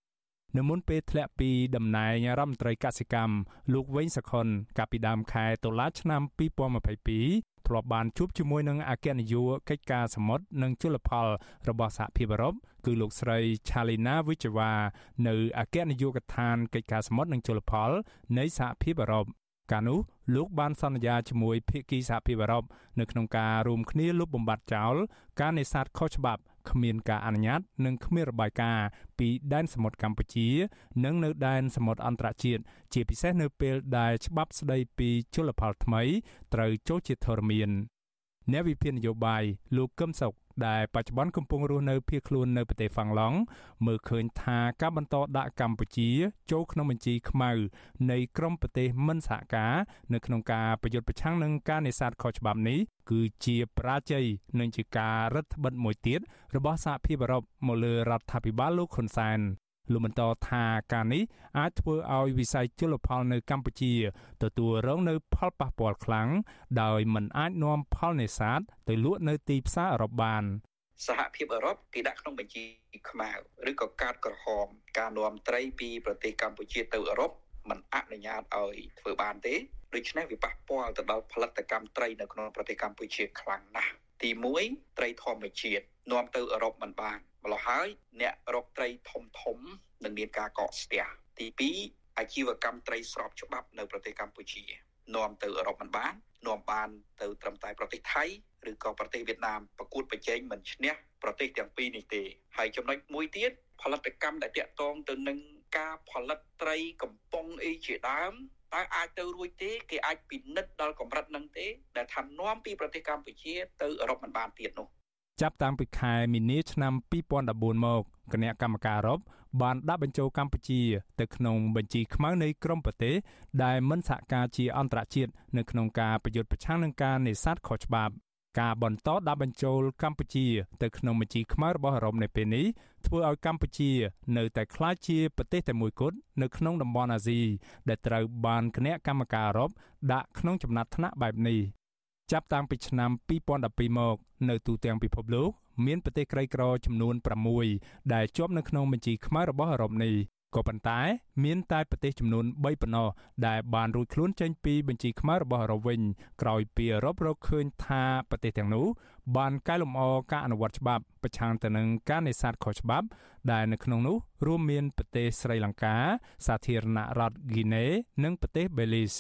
នៅមុនពេលធ្លាក់ពីតំណែងរដ្ឋមន្ត្រីកសិកម្មលោកវែងសខុនកាលពីដើមខែតុលាឆ្នាំ2022ធ្លាប់បានជួបជាមួយនឹងអគ្គនាយកកិច្ចការសមុទ្រនិងជលផលរបស់សហភាពអឺរ៉ុបគឺលោកស្រី Chalina Vicheva នៅអគ្គនាយកដ្ឋានកិច្ចការសមុទ្រនិងជលផលនៃសហភាពអឺរ៉ុប កាលនោះលោកបានសន្យាជាមួយភាគីសហភាពអឺរ៉ុបនៅក្នុងការរួមគ្នាលុបបំបាត់ចោលការនេសាទខុសច្បាប់គ្មានការអនុញ្ញាត និងគ្មានរបាយការណ៍ពីដែនសមុទ្រកម្ពុជា និងនៅដែនសមុទ្រអន្តរជាតិជាពិសេសនៅពេលដែលច្បាប់ស្តីពីជលផលថ្មីត្រូវចូលជាធរមានអ្នកវិភាគនយោបាយលោកកឹមសុខ ដែលបច្ចុប្បន្នកំពុងរស់នៅភៀសខ្លួននៅប្រទេសហ្វាំងឡង់មើលឃើញថាការបន្តដាក់កម្ពុជាចូលក្នុងបញ្ជីខ្មៅនៃក្រមប្រទេសមិនសហការ នៅក្នុងការប្រយុទ្ធប្រឆាំងនឹងការនេសាទខុសច្បាប់នេះគឺជាបរាជ័យនិងជាការរឹតបន្តឹងមួយទៀតរបស់សហភាពអឺរ៉ុបមកលើរដ្ឋាភិបាលលោកហ៊ុនសែន លោកបន្តថាការនេះអាចធ្វើឲ្យវិស័យជលផលនៅកម្ពុជា ទទួលរងនៅផលប៉ះពាល់ខ្លាំងដោយមិនអាចនាំផលនេសាទទៅលក់នៅទីផ្សារអឺរ៉ុបបានសហភាពអឺរ៉ុបគេដាក់ក្នុងបញ្ជីខ្មៅឬក៏កាតក្រហម ការនាំត្រីពីប្រទេសកម្ពុជាទៅអឺរ៉ុបมันអនុញ្ញាតឲ្យធ្វើបានទេដូច្នេះវាប៉ះពាល់ទៅដល់ផលិតកម្មត្រីនៅក្នុងប្រទេសកម្ពុជាខ្លាំងណាស់ទី1ត្រីធម្មជាតិនាំទៅអឺរ៉ុបមិនបាន ម្ល៉េះហើយអ្នករកត្រីធំធំនឹងមានការកកស្ទះទី2អាជីវកម្មត្រីស្របច្បាប់នៅប្រទេសកម្ពុជានាំទៅអឺរ៉ុបមិនបាននាំបានទៅត្រឹមតែប្រទេសថៃឬក៏ប្រទេសវៀតណាមប្រកួតប្រជែងមិនឈ្នះប្រទេសទាំងពីរនេះទេហើយចំណុចមួយទៀតផលិតកម្មដែលតាក់ទងទៅនឹងការផលិតត្រីកំប៉ុងអីជាដើមតើអាចទៅរួចទេគេអាចពិនិត្យដល់កម្រិតនឹងទេដែលថានាំពីប្រទេសកម្ពុជាទៅអឺរ៉ុបមិនបានទៀតនោះ ចាប់តាំងពីខែមីនាឆ្នាំ2014មកគណៈកម្មការអឺរ៉ុបបានដាក់បញ្ចូលកម្ពុជា ទៅក្នុងបញ្ជីខ្មៅនៃក្រុមប្រទេសដែលមិនសហការជាអន្តរជាតិនៅក្នុងការប្រយុទ្ធប្រឆាំងនឹងការនេសាទខុសច្បាប់ការបន្តដាក់បញ្ចូលកម្ពុជាទៅក្នុងបញ្ជីខ្មៅរបស់អឺរ៉ុបនៅពេលនេះធ្វើឲ្យកម្ពុជា នៅតែក្លាយជាប្រទេសតែមួយគត់នៅក្នុងតំបន់អាស៊ីដែលត្រូវបានគណៈកម្មការអឺរ៉ុបដាក់ក្នុងចំណាត់ថ្នាក់បែបនេះ ចាប់តាំងពីឆ្នាំ2012មកនៅទូទាំងពិភពលោកមានប្រទេសក្រីក្រចំនួន6ដែលជាប់នៅក្នុងបញ្ជីខ្មៅរបស់អឺរ៉ុបនេះក៏ប៉ុន្តែមានតែប្រទេសចំនួន3ប៉ុណ្ណោះដែលបានរួចខ្លួនចេញពីបញ្ជីខ្មៅរបស់អឺរ៉ុបវិញក្រោយពីអឺរ៉ុបរកឃើញថាប្រទេសទាំងនោះបានកែលម្អការអនុវត្តច្បាប់ប្រឆាំងទៅនឹងការនេសាទខុសច្បាប់ដែលនៅក្នុងនោះរួមមានប្រទេសស្រីលង្កា សាធារណរដ្ឋហ្គីណេនិងប្រទេសបេលីស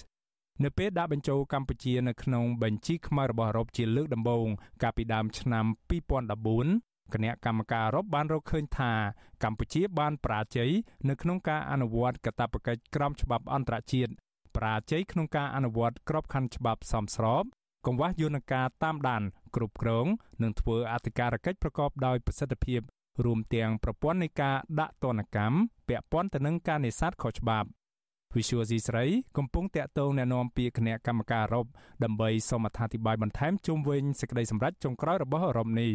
នៅពេលដាក់បញ្ចូលកម្ពុជានៅក្នុងបញ្ជីខ្មៅរបស់អឺរ៉ុបជាលើកដំបូងកាលពីដើមឆ្នាំ2014គណៈកម្មការអឺរ៉ុបបានរកឃើញថាកម្ពុជាបានប្រាជ័យនៅក្នុងការអនុវត្តកាតព្វកិច្ចក្រមច្បាប់អន្តរជាតិប្រាជ័យក្នុងការអនុវត្តក្របខ័ណ្ឌច្បាប់សមស្របកង្វះយន្តការតាមដានគ្រប់គ្រងនិងធ្វើអធិការកិច្ចប្រកបដោយប្រសិទ្ធភាពរួមទាំងប្រព័ន្ធនៃការដាក់ទណ្ឌកម្មពាក់ព័ន្ធទៅនឹងការនេសាទខុសច្បាប់ Visual C ស្រីកំពុងតាក់ទងណែនាំពីគណៈកម្មការអឺរ៉ុបដើម្បីសូមអធិប្បាយបន្ថែមជុំវិញសេចក្តីសម្រេចចុងក្រោយរបស់អឺរ៉ុបនេះ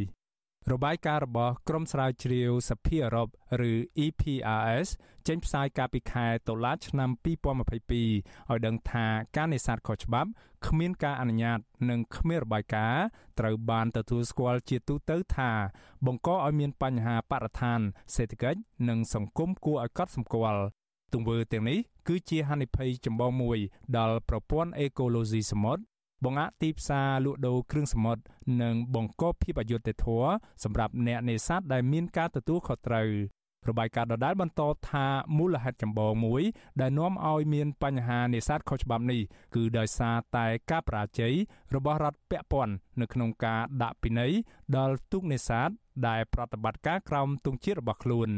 របាយការណ៍របស់ក្រុមស្រាវជ្រាវសភាអឺរ៉ុបឬ EPRS ចេញផ្សាយកាលពីខែតុលាឆ្នាំ2022ឲ្យដឹងថាការនេសាទខុសច្បាប់គ្មានការអនុញ្ញាត និងគ្មានរបាយការណ៍ត្រូវបានទទួលស្គាល់ជាទូទៅថា បង្កឲ្យមានបញ្ហាបរិស្ថានសេដ្ឋកិច្ចនិងសង្គមគួរឲ្យកត់សម្គាល់ ទង្វើទាំងនេះគឺជាហានិភ័យចម្បងមួយដល់ប្រព័ន្ធអេកូឡូស៊ីសមុទ្របង្អាក់ទីផ្សារលក់ដូរគ្រឿងសមុទ្រនិងបង្កភាពអយុត្តិធម៌សម្រាប់អ្នកនេសាទដែលមានការទទួលខុសត្រូវរបាយការណ៍ដដែលបន្តថាមូលហេតុចម្បងមួយ ដែលនាំឲ្យមានបញ្ហានេសាទខុសច្បាប់នេះគឺដោយសារតែការបរាជ័យរបស់រដ្ឋពាក់ព័ន្ធនៅក្នុងការដាក់ពិន័យដល់ទូកនេសាទដែលប្រតិបត្តិការក្រោមទង់ជាតិរបស់ខ្លួន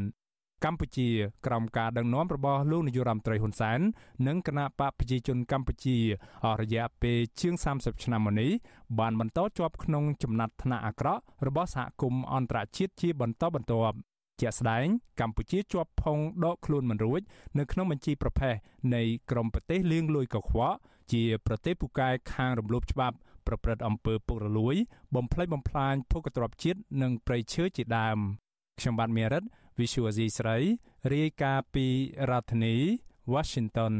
កម្ពុជាក្រោមការដឹកនាំរបស់លោកនាយរដ្ឋមន្ត្រីហ៊ុនសែននិងគណៈបកប្រជាជនកម្ពុជាអស់រយៈពេលជាង30ឆ្នាំមកនេះបានបន្តជាប់ក្នុងចំណាត់ថ្នាក់អាក្រក់របស់សហគមន៍អន្តរជាតិជាបន្តបន្ទាប់ជាក់ស្ដែងកម្ពុជាជាប់ផុងដកខ្លួនមិនរួចនៅក្នុងបញ្ជីប្រភេទនៃក្រមប្រទេសលៀងលួយកខ្វក់ជាប្រទេសពូកែខាងរំលោភច្បាប់ ប្រព្រឹត្តអំពើពុករលួយ បំផ្លិចបំផ្លាញភូកទ្របជាតិនិងប្រៃឈើជាដើមខ្ញុំបាទមេរិត Visual Asia ស្រីរាយការណ៍ពីរដ្ឋធានី Washington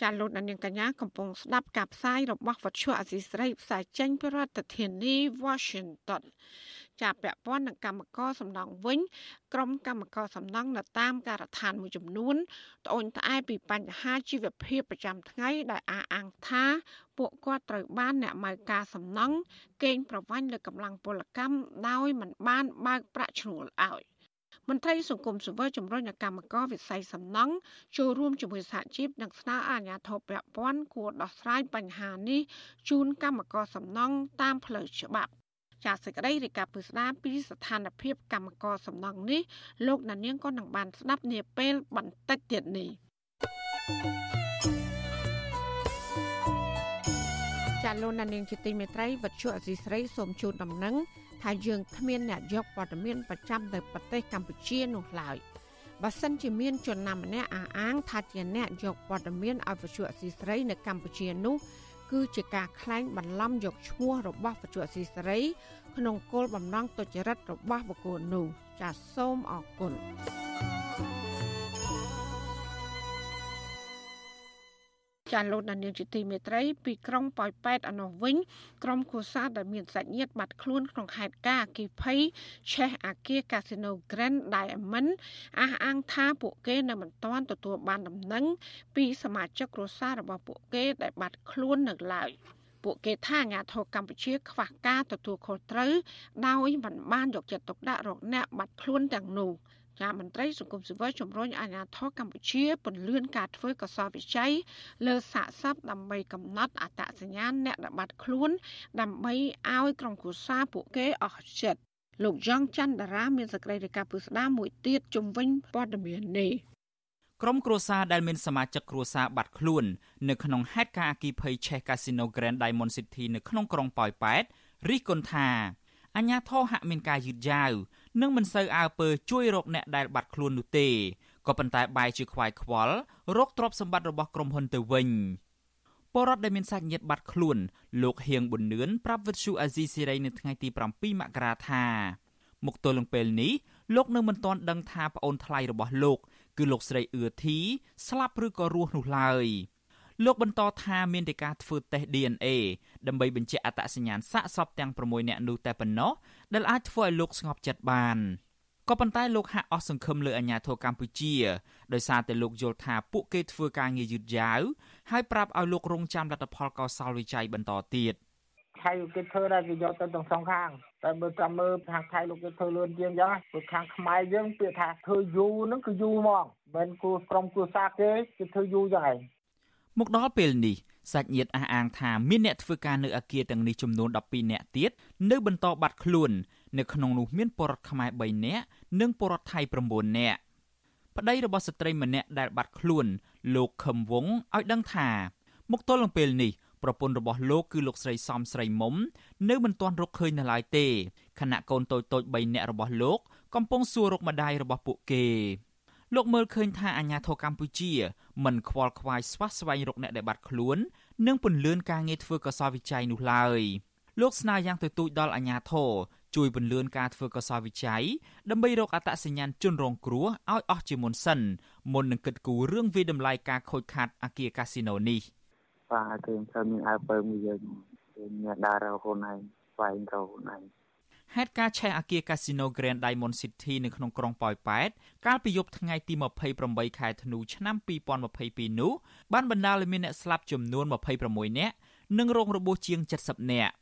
ចាលោកនាងកញ្ញាកំពុងស្ដាប់ការផ្សាយរបស់វិទ្យុអសីស្រីផ្សាយចេញពីរដ្ឋធានី Washington ចាពាក់ព័ន្ធនឹងកម្មករសំណង់វិញក្រុមកម្មករសំណង់នៅតាមការដ្ឋានមួយចំនួនត្អូញត្អែពីបញ្ហាជីវភាពប្រចាំថ្ងៃដែលអះអាងថាពួកគាត់ត្រូវបានអ្នកម៉ៅការសំណង់កេងប្រវ័ញ្ចលើកម្លាំងពលកម្មដោយមិនបានបើកប្រាក់ឈ្នួលឲ្យមន្ត្រីសង្គមស៊ីវិលជំរុញឲ្យកម្មករវិស័យសំណង់ចូលរួមជាមួយសហជីពនិងស្នើអាជ្ញាធរពាក់ព័ន្ធគួរដោះស្រាយបញ្ហានេះជូនកម្មករសំណង់តាមផ្លូវច្បាប់ ចាសសេចក្តីរាយការណ៍ពិស្ដារពីស្ថានភាពកម្មករសំណង់នេះលោកណានៀងក៏នឹងបានស្ដាប់នាពេលបន្តិចទៀតនេះចាលោកណានៀងជាទីមេត្រីវັດជុអសីស្រីសូមជូនដំណឹងថាយើងគ្មានអ្នកយកព័ត៌មានប្រចាំទៅប្រទេសកម្ពុជានោះឡើយបើសិនជាមានជនណាម្នាក់អះអាងថាជាអ្នកយកព័ត៌មានឲ្យវិទ្យុអសីស្រីនៅកម្ពុជានោះ គឺជាការក្លែងបន្លំយកឈ្មោះរបស់បច្ចុប្បន្នស៊ីសេរី ក្នុងគោលបំណងទុច្ចរិតរបស់បុគ្គលនោះចាសសូមអរគុណ ចាលោកដានៀងជាទីមេត្រីពីក្រុងប៉ោយប៉ែតអនុវិញក្រុមគូសាដែលមានសាច់ញាតិបាត់ខ្លួនក្នុងហេតុការណ៍អគិភ័យឆេះអាគារកាស៊ីណូ Grand Diamond អះអាងថាពួកគេនៅមិនទាន់ទទួលបានដំណឹងពីសមាជិកគ្រួសាររបស់ពួកគេដែលបាត់ខ្លួននៅឡើយពួកគេថាអាញាធរកម្ពុជាខ្វះការទទួលខុសត្រូវដោយមិនបានយកចិត្តទុកដាក់រកអ្នកបាត់ខ្លួនទាំងនោះ ចាមន្ត្រីសង្គមស៊ីវិលជំរុញអាជ្ញាធរកម្ពុជាពន្យាការធ្វើកសោវិច័យលើសាកសពដើម្បីកំណត់អត្តសញ្ញាណអ្នកដែលបាត់ខ្លួន ដើម្បីឲ្យក្រុមគ្រួសារពួកគេអស់ចិត្តលោកយ៉ងច័ន្ទតារាមានសេចក្តីរាយការណ៍ពុស្ដាមួយទៀតជំវិញព័ត៌មាននេះក្រុមគ្រួសារដែលមានសមាជិកគ្រួសារបាត់ខ្លួននៅក្នុងហេតុការណ៍អគិភ័យ Chess Casino Grand Diamond City នៅក្នុងក្រុងប៉ោយប៉ែតរិះគន់ថាអាញាធរហាក់មានការយឺតយ៉ាវ និងមិនសូវអើពើជួយរកអ្នកដែលបាត់ខ្លួននោះទេក៏ប៉ុន្តែបែរជាខ្វាយខ្វល់រកទ្រព្យសម្បត្តិរបស់ក្រុមហ៊ុនទៅវិញបរដ្ឋដែលមានសាច់ញាតិបាត់ខ្លួនលោកហៀងប៊ុននឿនប្រាប់វិទ្យុអាស៊ីសេរីនៅថ្ងៃទី7មករាថាមកទល់នឹងពេលនេះលោកនៅមិនទាន់ដឹងថាប្អូនថ្លៃរបស់លោក គឺលោកស្រីអឿធីស្លាប់ឬក៏រស់នោះឡើយ។ លោកបន្តថាមានតែការធ្វើតេស្ត DNA ដើម្បីបញ្ជាក់អត្តសញ្ញាណសាកសពទាំង6នាក់នោះតែប៉ុណ្ណោះដែលអាចធ្វើឲ្យលោកស្ងប់ចិត្តបានក៏ប៉ុន្តែលោកហាក់អស់សង្ឃឹមលើអាញាធរកម្ពុជាដោយសារតែលោកយល់ថាពួកគេធ្វើការងារយឺតយ៉ាវហើយប្រាប់ឲ្យលោករងចាំលទ្ធផលកោសលវិច័យបន្តទៀតថៃគេធ្វើដែរគេយកទៅទាំងសងខាងតែបើតាមមើលខាងថៃលោកគេធ្វើលឿនជាងចឹងព្រោះខាងខ្មែរយើងពាក្យថាធ្វើយូរហ្នឹងគឺយូរហ្មងមិនគូក្រុមគូសាគេគេធ្វើយូរចឹងឯង មកដល់ពេលនេះសាច់ញាតិអះអាងថាមានអ្នកធ្វើការនៅអគារទាំងនេះចំនួន12នាក់ទៀតនៅបន្តបាត់ខ្លួន នៅក្នុងនោះមានពលរដ្ឋខ្មែរ3នាក់និងពលរដ្ឋថៃ9នាក់ប្តីរបស់ស្ត្រីម្នាក់ដែលបាត់ខ្លួន លោកខឹមវងឲ្យដឹងថាមកទល់នឹងពេលនេះប្រពន្ធរបស់លោកគឺលោកស្រីសំស្រីមុំនៅមិនទាន់រកឃើញនៅឡើយទេខណៈកូនតូចតូច3នាក់របស់លោក កំពុងសួររកម្ដាយរបស់ពួកគេ លោកមើលឃើញថាអាញាធរកម្ពុជាមិនខ្វល់ខ្វាយស្វះស្វែងរកអ្នកដែលបាត់ខ្លួន និងពន្លឿនការងារធ្វើកសលវិច័យនោះឡើយលោកស្នើយ៉ាងទទូចដល់អាញាធរជួយពន្លឿនការធ្វើកសលវិច័យដើម្បីរកអត្តសញ្ញាណជនរងគ្រោះឲ្យអស់ជាមុនសិនមុននឹងគិតគូររឿងវិដំឡៃការខូចខាតអគារកាស៊ីណូនេះបាទគឺខ្ញុំមានអើពើមួយយើងមានដើររកខ្លួនឯងស្វែងរកខ្លួនឯង ហេតុការឆេះអគារ Casino Grand Diamond City នៅក្នុងក្រុងប៉ោយប៉ែតកាលពីយប់ថ្ងៃទី28ខែធ្នូឆ្នាំ2022នោះបានបណ្ដាលឲ្យមានអ្នកស្លាប់ចំនួន26នាក់និងរងរបួសជាង70នាក់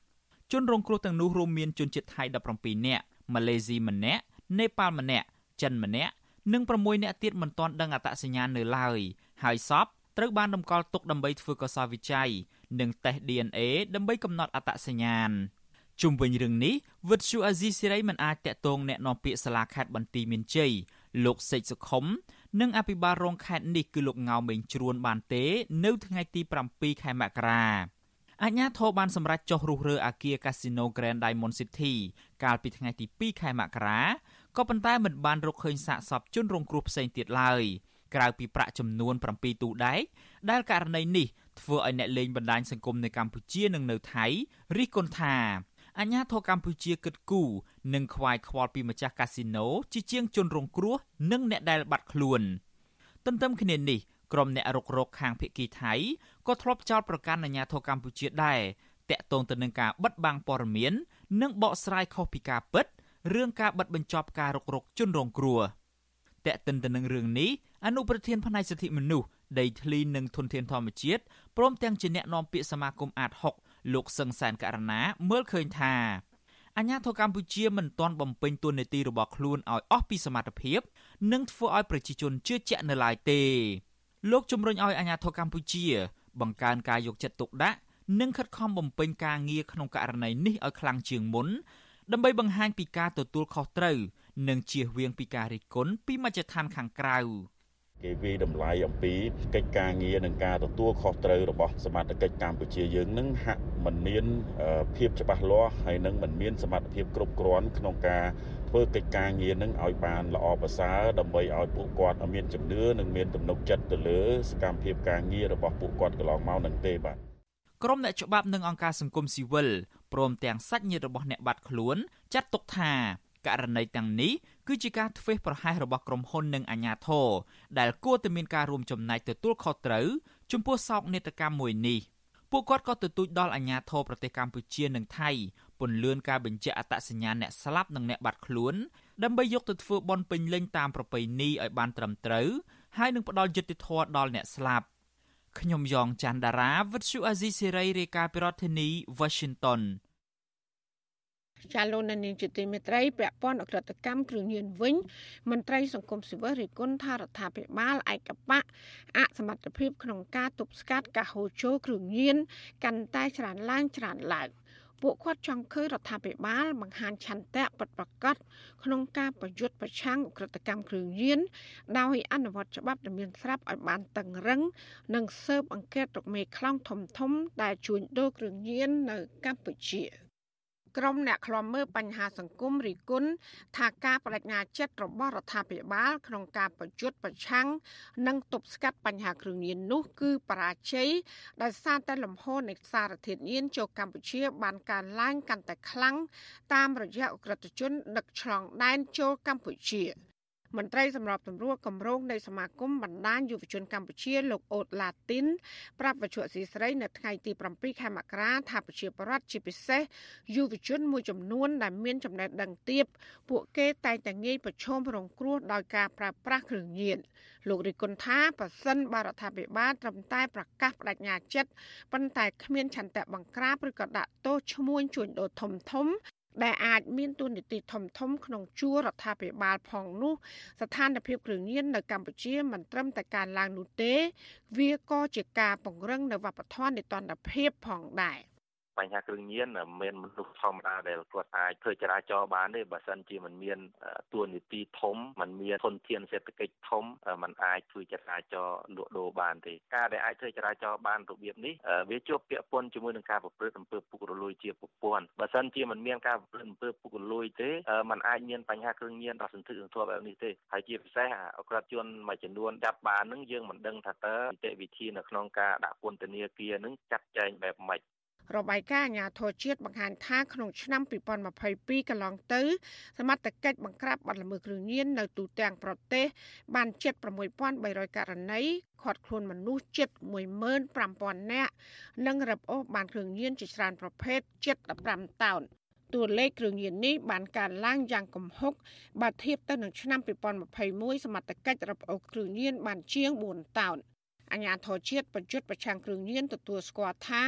ជនរងគ្រោះទាំងនោះរួមមានជនជាតិថៃ17នាក់ម៉ាឡេស៊ីម្នាក់នេប៉ាល់ម្នាក់ចិនម្នាក់និង6នាក់ទៀតមិនទាន់ដឹងអត្តសញ្ញាណនៅឡើយហើយសពត្រូវបានតម្កល់ទុកដើម្បីធ្វើកសោវិច័យនិងតេស្ត DNA ដើម្បីកំណត់អត្តសញ្ញាណ ជុំវិញរឿងនេះវិទ្យុអាស៊ីសេរីមិនអាចតាក់ទងแนะនាំពាក្យសាលាខេត្តបន្ទាយមានជ័យលោកសេកសុខុមនិងអភិបាលរងខេត្តនេះគឺលោកងៅមេងជ្រួនបានទេ នៅថ្ងៃទី7ខែមករាអាជ្ញាធរបានសម្រេចចុះរុះរើអាគារ Casino Grand Diamond City កាលពីថ្ងៃទី2ខែមករាក៏ប៉ុន្តែមិនបានរកឃើញសាកសពជនរងគ្រោះផ្សេងទៀតឡើយក្រៅពីប្រាក់ចំនួន7ទូដែកដែលករណីនេះធ្វើឲ្យអ្នកលេងបណ្ដាញសង្គមនៅកម្ពុជានិងនៅថៃរិះគន់ថា អាញាធរកម្ពុជាគិតគូរនិងខ្វាយខ្វល់ពីម្ចាស់កាស៊ីណូជាជាងជនរងគ្រោះនិងអ្នកដែលបាត់ខ្លួនទន្ទឹមគ្នានេះក្រុមអ្នករុករកខាងភៀកគីថៃក៏ធ្លាប់ចោទប្រកាន់អាញាធរកម្ពុជាដែរតាក់ទងទៅនឹងការបិទបាំងព័ត៌មាន និងបកស្រាយខុសពីការពិតរឿងការបិទបញ្ចប់ការរុករកជនរងគ្រោះតាក់ទិនទៅនឹងរឿងនេះអនុប្រធានផ្នែកសិទ្ធិមនុស្សដីធ្លីនិងធនធានធម្មជាតិព្រមទាំងជាអ្នកនាំពាក្យសមាគមអាត6 លោកសឹងសែនករណាមើលឃើញថាអាញាធរកម្ពុជាមិនទាន់បំពេញតួនាទីរបស់ខ្លួនឲ្យអស់ពីសមត្ថភាព និងធ្វើឲ្យប្រជាជនជឿជាក់នៅឡើយទេ លោកជំរុញឲ្យអាញាធរកម្ពុជា បង្កើនការយកចិត្តទុកដាក់និងខិតខំបំពេញការងារក្នុងករណីនេះឲ្យខ្លាំងជាងមុនដើម្បីបង្ហាញពីការទទួលខុសត្រូវនិងជៀសវាងពីការរិះគន់ពីមជ្ឈដ្ឋានខាងក្រៅ។ គេវិតម្លៃអំពីកិច្ចការងារនិងការទទួលខុសត្រូវរបស់សមាជិកកម្ពុជាយើងនឹងហាក់មិនមានភាពច្បាស់លាស់ហើយនឹងមិនមានសមត្ថភាពគ្រប់គ្រាន់ក្នុងការធ្វើកិច្ចការងារនឹងឲ្យបានល្អប្រសើរដើម្បីឲ្យពួកគាត់មានជំនឿនិងមានទំនុកចិត្តទៅលើសកម្មភាពការងាររបស់ពួកគាត់កន្លងមកនឹងទេបាទក្រុមអ្នកច្បាប់និងអង្គការសង្គមស៊ីវិលព្រមទាំងសាច់ញាតិរបស់អ្នកបាត់ខ្លួនចាត់ទុកថាករណីទាំងនេះ គឺជាការធ្វេសប្រហែសរបស់ក្រុមហ៊ុននិងអាជ្ញាធរដែលគួរតែមានការរួមចំណែកទទួលខុសត្រូវចំពោះសោកនាដកម្មមួយនេះពួកគាត់ក៏ទទូចដល់អាជ្ញាធរប្រទេសកម្ពុជានិងថៃពន្លឿនការបញ្ជាក់អត្តសញ្ញាណអ្នកស្លាប់និងអ្នកបាត់ខ្លួនដើម្បីយកទៅធ្វើបន់ពេញលេញតាមប្រពៃណីឲ្យបានត្រឹមត្រូវហើយនឹងផ្ដល់យុត្តិធម៌ដល់អ្នកស្លាប់ខ្ញុំយ៉ងច័ន្ទដារាវិទ្យុអាស៊ីសេរីរាយការណ៍ពីរដ្ឋធានី Washington ចាលោកនានីជាទីមេត្រីពាក់ព័ន្ធអក្រិតកម្មគ្រឿងញៀនវិញមន្ត្រីសង្គមស៊ីវិលរិះគន់ថារដ្ឋាភិបាលឯកបៈអសមត្ថភាពក្នុងការទប់ស្កាត់ការហូរចូលគ្រឿងញៀនកាន់តែច្រើនឡើងច្រើនឡើងពួកគាត់ចង់ឃើញរដ្ឋាភិបាលបង្ហាញឆន្ទៈពិតប្រាកដក្នុងការប្រយុទ្ធប្រឆាំងអក្រិតកម្មគ្រឿងញៀនដោយអនុវត្តច្បាប់ដែលមានស្រាប់ឲ្យបានតឹងរឹង និងស៊ើបអង្កេតរកមេខ្លោងធំធំដែលជួញដូរគ្រឿងញៀននៅកម្ពុជា ក្រុមអ្នកខ្លំមើលបញ្ហាសង្គមរីគុណថាការបដិញ្ញាចិត្តរបស់រដ្ឋាភិបាល ក្នុងការប្រយុទ្ធប្រឆាំងនិងទប់ស្កាត់បញ្ហាគ្រឿងញៀននោះគឺបរាជ័យដោយសារតែលំហូរនៃសារធាតុញៀនចូលកម្ពុជា បានកើនឡើងកាន់តែខ្លាំងតាមរយៈអក្រិតជនដឹកឆ្លងដែនចូលកម្ពុជា។ មន្ត្រីសម្របសម្រួលគម្រោងនៃសមាគមបណ្ដាញយុវជនកម្ពុជាលោកអូតឡាទីនប្រាប់វិទ្យុអសីស្រីនៅថ្ងៃទី7ខែមករាថាប្រជាពលរដ្ឋជាពិសេសយុវជនមួយចំនួនដែលមានចំណេះដឹងទាបពួកគេតែងតែងាយប្រឈមរងគ្រោះដោយការប្រើប្រាស់គ្រឿងញៀនលោករិគុណថាប៉ះសិនបរដ្ឋាភិបាលត្រឹមតែប្រកាសបដិញ្ញាចិត្តប៉ុន្តែគ្មានឆន្ទៈបង្ក្រាបឬក៏ដាក់ទោសឈ្មួញជួញដូរធំធំ ដែលអាចមានទូនាទីធំធំក្នុងជួររដ្ឋាភិបាលផងនោះស្ថានភាពគ្រឿងញៀននៅកម្ពុជាមិនត្រឹមតែការឡើងនោះទេ វាក៏ជាការពង្រឹងនៅវប្បធម៌នៃតន្តភាពផងដែរ បញ្ហាគ្រឿងញៀនមានមនុស្សធម្មតាដែលគាត់អាចធ្វើចរាចរណ៍បានទេបើសិនជាมันមានទួលនីតិធំมันមានធនធានសេដ្ឋកិច្ចធំมันអាចធ្វើចរាចរណ៍លក់ដូរបានទេការដែលអាចធ្វើចរាចរណ៍បានរបៀបនេះវាជាប់ពាក់ព័ន្ធជាមួយនឹងការប្រព្រឹត្តអំពើពុករលួយជាប្រព័ន្ធបើសិនជាมันមានការប្រព្រឹត្តអំពើពុករលួយទេมันអាចមានបញ្ហាគ្រឿងញៀនដល់សន្ធឹកសន្ធាប់បែបនេះទេហើយជាពិសេសអក្រិតជនមួយចំនួនចាប់បាននឹងយើងមិនដឹងថាតើនីតិវិធីនៅក្នុងការដាក់ពន្ធនាគារនឹងចាត់ចែងបែបម៉េច របាយការណ៍អាជ្ញាធរជាតិបង្ហាញថាក្នុងឆ្នាំ2022កន្លងទៅ សមត្ថកិច្ចបង្ក្រាបបទល្មើសគ្រឿងញៀននៅទូទាំងប្រទេស បានជិត6300ករណីឃាត់ខ្លួនមនុស្សជិត15000នាក់និងរឹបអូសបានគ្រឿងញៀនជាច្រើនប្រភេទជិត15តោនតួលេខគ្រឿងញៀននេះបានកើនឡើងយ៉ាងគំហុកបើធៀបទៅនឹងឆ្នាំ2021សមត្ថកិច្ចរឹបអូសគ្រឿងញៀនបានជាង4តោន អញ្ញាធរជាតិបញ្ជុតប្រឆាំងគ្រឿងញៀនទទួលស្គាល់ថា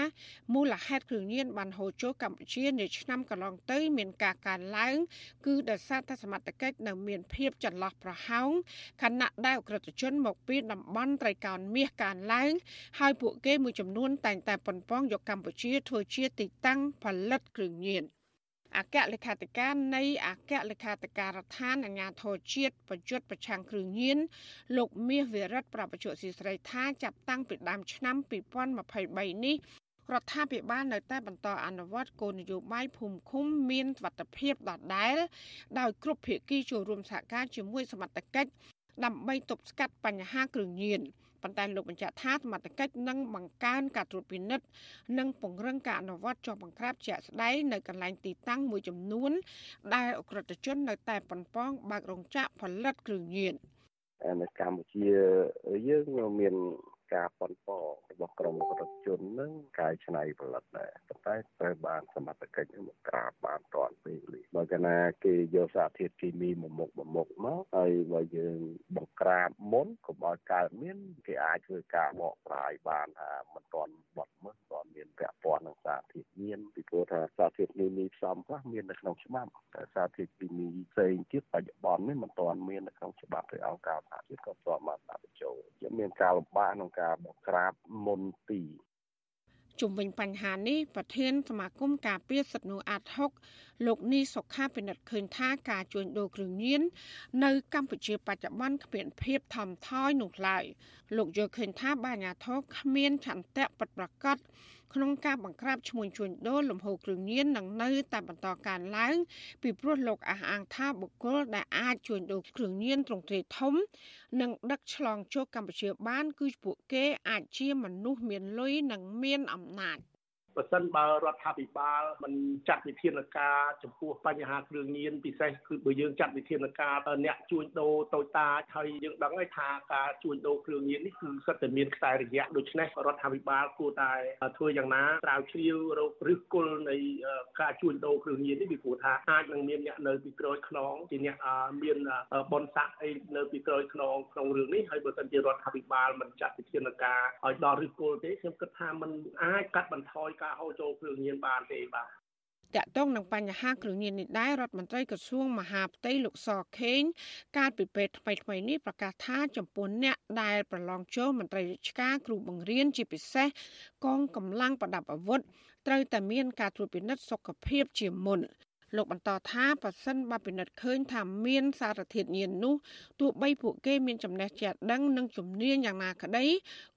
មូលហេតុគ្រឿងញៀនបានហូរចូលកម្ពុជានាឆ្នាំកន្លងទៅ មានការកើនឡើង គឺដោយសារតែសមត្ថកិច្ចនៅមានភាពចន្លោះប្រហោងខណៈដែលអក្រិតជនមកពីតំបន់ត្រីកោណមាសកើនឡើង ហើយពួកគេមួយចំនួនតែងតែប៉ុនប៉ងយកកម្ពុជាធ្វើជាទីតាំងផលិតគ្រឿងញៀន។ អគ្គលេខាធិការនៃអគ្គលេខាធិការដ្ឋានអាជ្ញាធរជាតិបញ្ជាប្រឆាំងគ្រឿងញៀនលោកមាសវិរិទ្ធប្រពន្ធស៊ីស្រីថាចាប់តាំងពីដើមឆ្នាំ2023នេះរដ្ឋាភិបាលនៅតែបន្តអនុវត្តគោលនយោបាយភូមិឃុំមានសុវត្ថិភាពដដែលដោយគ្រប់ភាគីចូលរួមសហការជាមួយសមត្ថកិច្ចដើម្បីទប់ស្កាត់បញ្ហាគ្រឿងញៀន។ ប៉ុន្តែលោកបញ្ជាក់ថាសមត្ថកិច្ចនឹងបង្កើនការត្រួតពិនិត្យនិងពង្រឹងការអនុវត្តចុះបង្ក្រាបជាក់ស្ដែងនៅកន្លែងទីតាំងមួយចំនួន ដែលអក្រិតជននៅតែប៉ុនប៉ងបើករោងចក្រផលិតគ្រឿងញៀននៅកម្ពុជាយើងមាន ការប៉ុនប៉របស់ក្រមរដ្ឋជននឹងកាយឆ្នៃផលិតដែរប៉ុន្តែត្រូវបានសមត្ថកិច្ចមកក្រាបបានតាន់ពេលបើកាលណាគេយកសារធាតុគីមីមកមុខមកមុខមកហើយបើយើងបង្ក្រាបមុនកុំឲ្យកើតមានគេអាចធ្វើការបកស្រាយបានថាមិនតាន់បត់មើលតាន់មានពាក់ព័ន្ធនឹងសារធាតុញៀនពីព្រោះថាសារធាតុគីមីផ្សំខ្លះមាននៅក្នុងច្បាប់តែសារធាតុគីមីផ្សេងទៀតបច្ចុប្បន្ននេះមិនតាន់មាននៅក្នុងច្បាប់ឬអង្គការសហជាតិក៏ស្ទាប់មកដាក់បញ្ចូលជាមានការលំបាកក្នុងការបង្ក្រាបមុនទីជុំវិញបញ្ហានេះប្រធានសមាគមការពារសិទ្ធិមនុស្សអាត់ហុកលោកនីសុខាពិនិត្យឃើញថាការជួញដូរគ្រឿងញៀននៅកម្ពុជាបច្ចុប្បន្នគ្មានភាពថមថយនោះឡើយលោកយល់ឃើញថាបាញាធរគ្មានឆន្ទៈពិតប្រាកដ ក្នុងការបង្ក្រាបឈ្មោះជួញដូរលំហូរគ្រឿងញៀននឹងនៅតែបន្តកើនឡើង ពីព្រោះលោកអះអាងថាបុគ្គលដែលអាចជួញដូរគ្រឿងញៀនទ្រង់ទ្រាយធំ និងដឹកឆ្លងចូលកម្ពុជាបាន គឺពួកគេអាចជាមនុស្សមានលុយនិងមានអំណាច។ បើសិនបើរដ្ឋាភិបាលមិនចាត់វិធានការចំពោះបញ្ហាគ្រឿងញៀនពិសេសគឺបើយើងចាត់វិធានការអ្នកជួញដូរតូចតាចហើយយើងដឹងហើយថាការជួញដូរគ្រឿងញៀននេះគឺសិតតែមានខ្សែរយៈដូច្នេះរដ្ឋាភិបាលគួរតែធ្វើយ៉ាងណាស្រាវជ្រាវរកឫសគល់នៃការជួញដូរគ្រឿងញៀននេះពីព្រោះថាអាចនឹងមានអ្នកនៅពីក្រោយខ្នងជាអ្នកមានបនស័កអីនៅពីក្រោយខ្នងក្នុងរឿងនេះហើយបើសិនជារដ្ឋាភិបាលមិនចាត់វិធានការឲ្យដល់ឫសគល់ទេខ្ញុំគិតថាมันអាចកាត់បន្ថយការហូរចូលគ្រឿងញៀនបានទេបាទតកតងនឹងបញ្ហាគ្រឿងញៀននេះដែររដ្ឋមន្ត្រីក្រសួងមហាផ្ទៃលោកសខេងកាលពីពេលថ្មីថ្មីនេះប្រកាសថាចំពោះអ្នកដែលប្រឡងចូលមន្ត្រីរាជការគ្រូបង្រៀនជាពិសេសកងកម្លាំងប្រដាប់អាវុធត្រូវតែមានការត្រួតពិនិត្យសុខភាពជាមុន លោកបន្តថាប៉ះសិនបើពិនិត្យឃើញថាមានសារធាតុញៀននោះទោះបីពួកគេមានចំណេះចេះដឹងនិងជំនាញយ៉ាងណាក្តី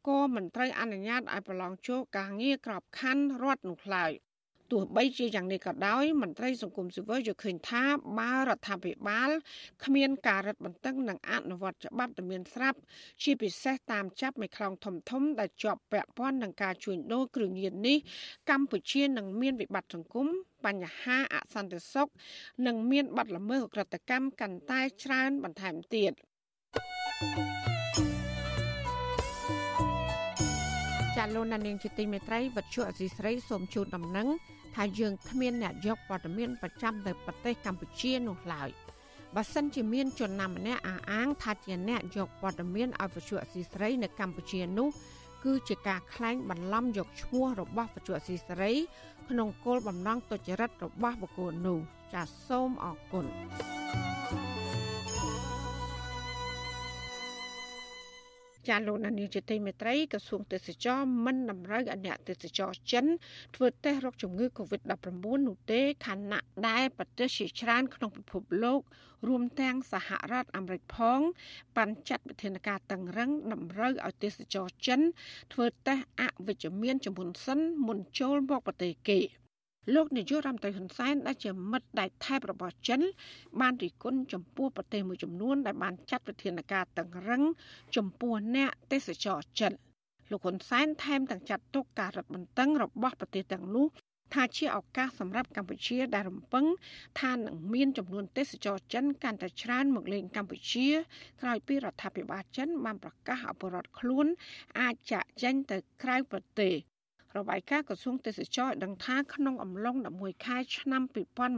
ក៏មិនត្រូវអនុញ្ញាតឲ្យប្រឡងចូលការងារក្របខ័ណ្ឌរដ្ឋនោះឡើយ ទោះបីជាយ៉ាងនេះក៏ដោយមន្ត្រីសង្គមស៊ីវិលយល់ឃើញថាបើរដ្ឋាភិបាលគ្មានការរឹតបន្តឹងនិងអនុវត្តច្បាប់ដែលមានស្រាប់ជាពិសេសតាមចាប់មេខ្លោងធំធំដែលជាប់ពាក់ព័ន្ធនឹងការជួញដូរគ្រឿងញៀននេះកម្ពុជានឹងមានវិបត្តិសង្គមបញ្ហាអសន្តិសុខនិងមានបាត់ល្មើសអក្រកម្មកាន់តែច្រើនបន្ថែមទៀតចាលោកណានៀងជាទីមេត្រីវັດជុអសីស្រីសូមជូនដំណឹង ថាយើងគ្មានអ្នកយកព័ត៌មានប្រចាំទៅប្រទេសកម្ពុជានោះឡើយបើសិនជាមានជនណាម្នាក់អះអាងថាជាអ្នកយកព័ត៌មានឲ្យវិទ្យុអសីស្រីនៅកម្ពុជានោះគឺជាការក្លែងបន្លំយកឈ្មោះរបស់វិទ្យុអសីស្រី ក្នុងគោលបំណងទុច្ចរិតរបស់បុគ្គលនោះចាសសូមអរគុណ ចាលោកនានីជាទីមេត្រីក្រសួងទេសចរមិនតម្រូវឲ្យអ្នកទេសចរចិនធ្វើតេស្តរកជំងឺ Covid-19 នោះទេខណៈដែលប្រទេសជាច្រើនក្នុងពិភពលោករួមទាំងសហរដ្ឋអាមេរិកផងបានចាត់វិធានការតឹងរឹងតម្រូវឲ្យទេសចរចិនធ្វើតេស្តអវិជ្ជមានជំនន់សិនមុនចូលមកប្រទេសគេ។ លោកនាយករដ្ឋមន្ត្រីហ៊ុនសែនដែលជាមិត្តដៃថែបរបស់ចិន បានរិះគន់ចំពោះប្រទេសមួយចំនួនដែលបានចាត់វិធានការតឹងរឹងចំពោះអ្នកទេសចរចិនលោកហ៊ុនសែនថែមទាំងចាត់ទុកការរឹតបន្តឹងរបស់ប្រទេសទាំងនោះថាជាឱកាសសម្រាប់កម្ពុជាដែលរំពឹងថានឹងមានចំនួនទេសចរចិនកាន់តែច្រើនមកលេងកម្ពុជា ក្រោយពីរដ្ឋាភិបាលចិនបានប្រកាសអបរដ្ឋខ្លួន អាចចាក់ចេញទៅក្រៅប្រទេស របាយការណ៍ក្រសួងទេសចរដឹងថាក្នុងអំឡុង11ខែឆ្នាំ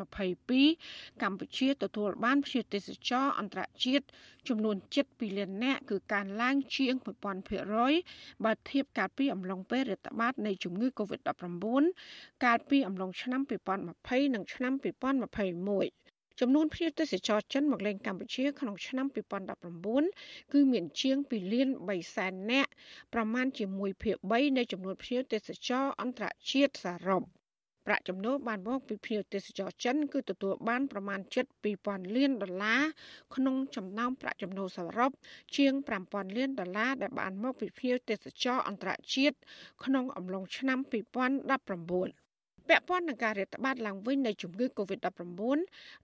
2022កម្ពុជាទទួលបានភ្ញៀវទេសចរអន្តរជាតិចំនួន7លាននាក់គឺកើនឡើងជាង1000%បើធៀបកាលពីអំឡុងពេលរាតត្បាតនៃជំងឺ Covid-19 កាលពីអំឡុងឆ្នាំ2020និងឆ្នាំ2021 ចំនួនភ្ញៀវទេសចរចិនមកលេងកម្ពុជាក្នុងឆ្នាំ2019គឺមានជាង2លាន3សែននាក់ប្រមាណជាមួយភាគ3នៃចំនួនភ្ញៀវទេសចរអន្តរជាតិសរុបប្រាក់ចំណូលបានមកពីភ្ញៀវទេសចរចិនគឺទទួលបានប្រមាណ7,000លានដុល្លារក្នុងចំណោមប្រាក់ចំណូលសរុបជាង5,000លានដុល្លារដែលបានមកពីភ្ញៀវទេសចរអន្តរជាតិក្នុងអំឡុងឆ្នាំ2019 ពាក់ព័ន្ធនឹងការរាតត្បាតឡើងវិញនៃជំងឺ Covid-19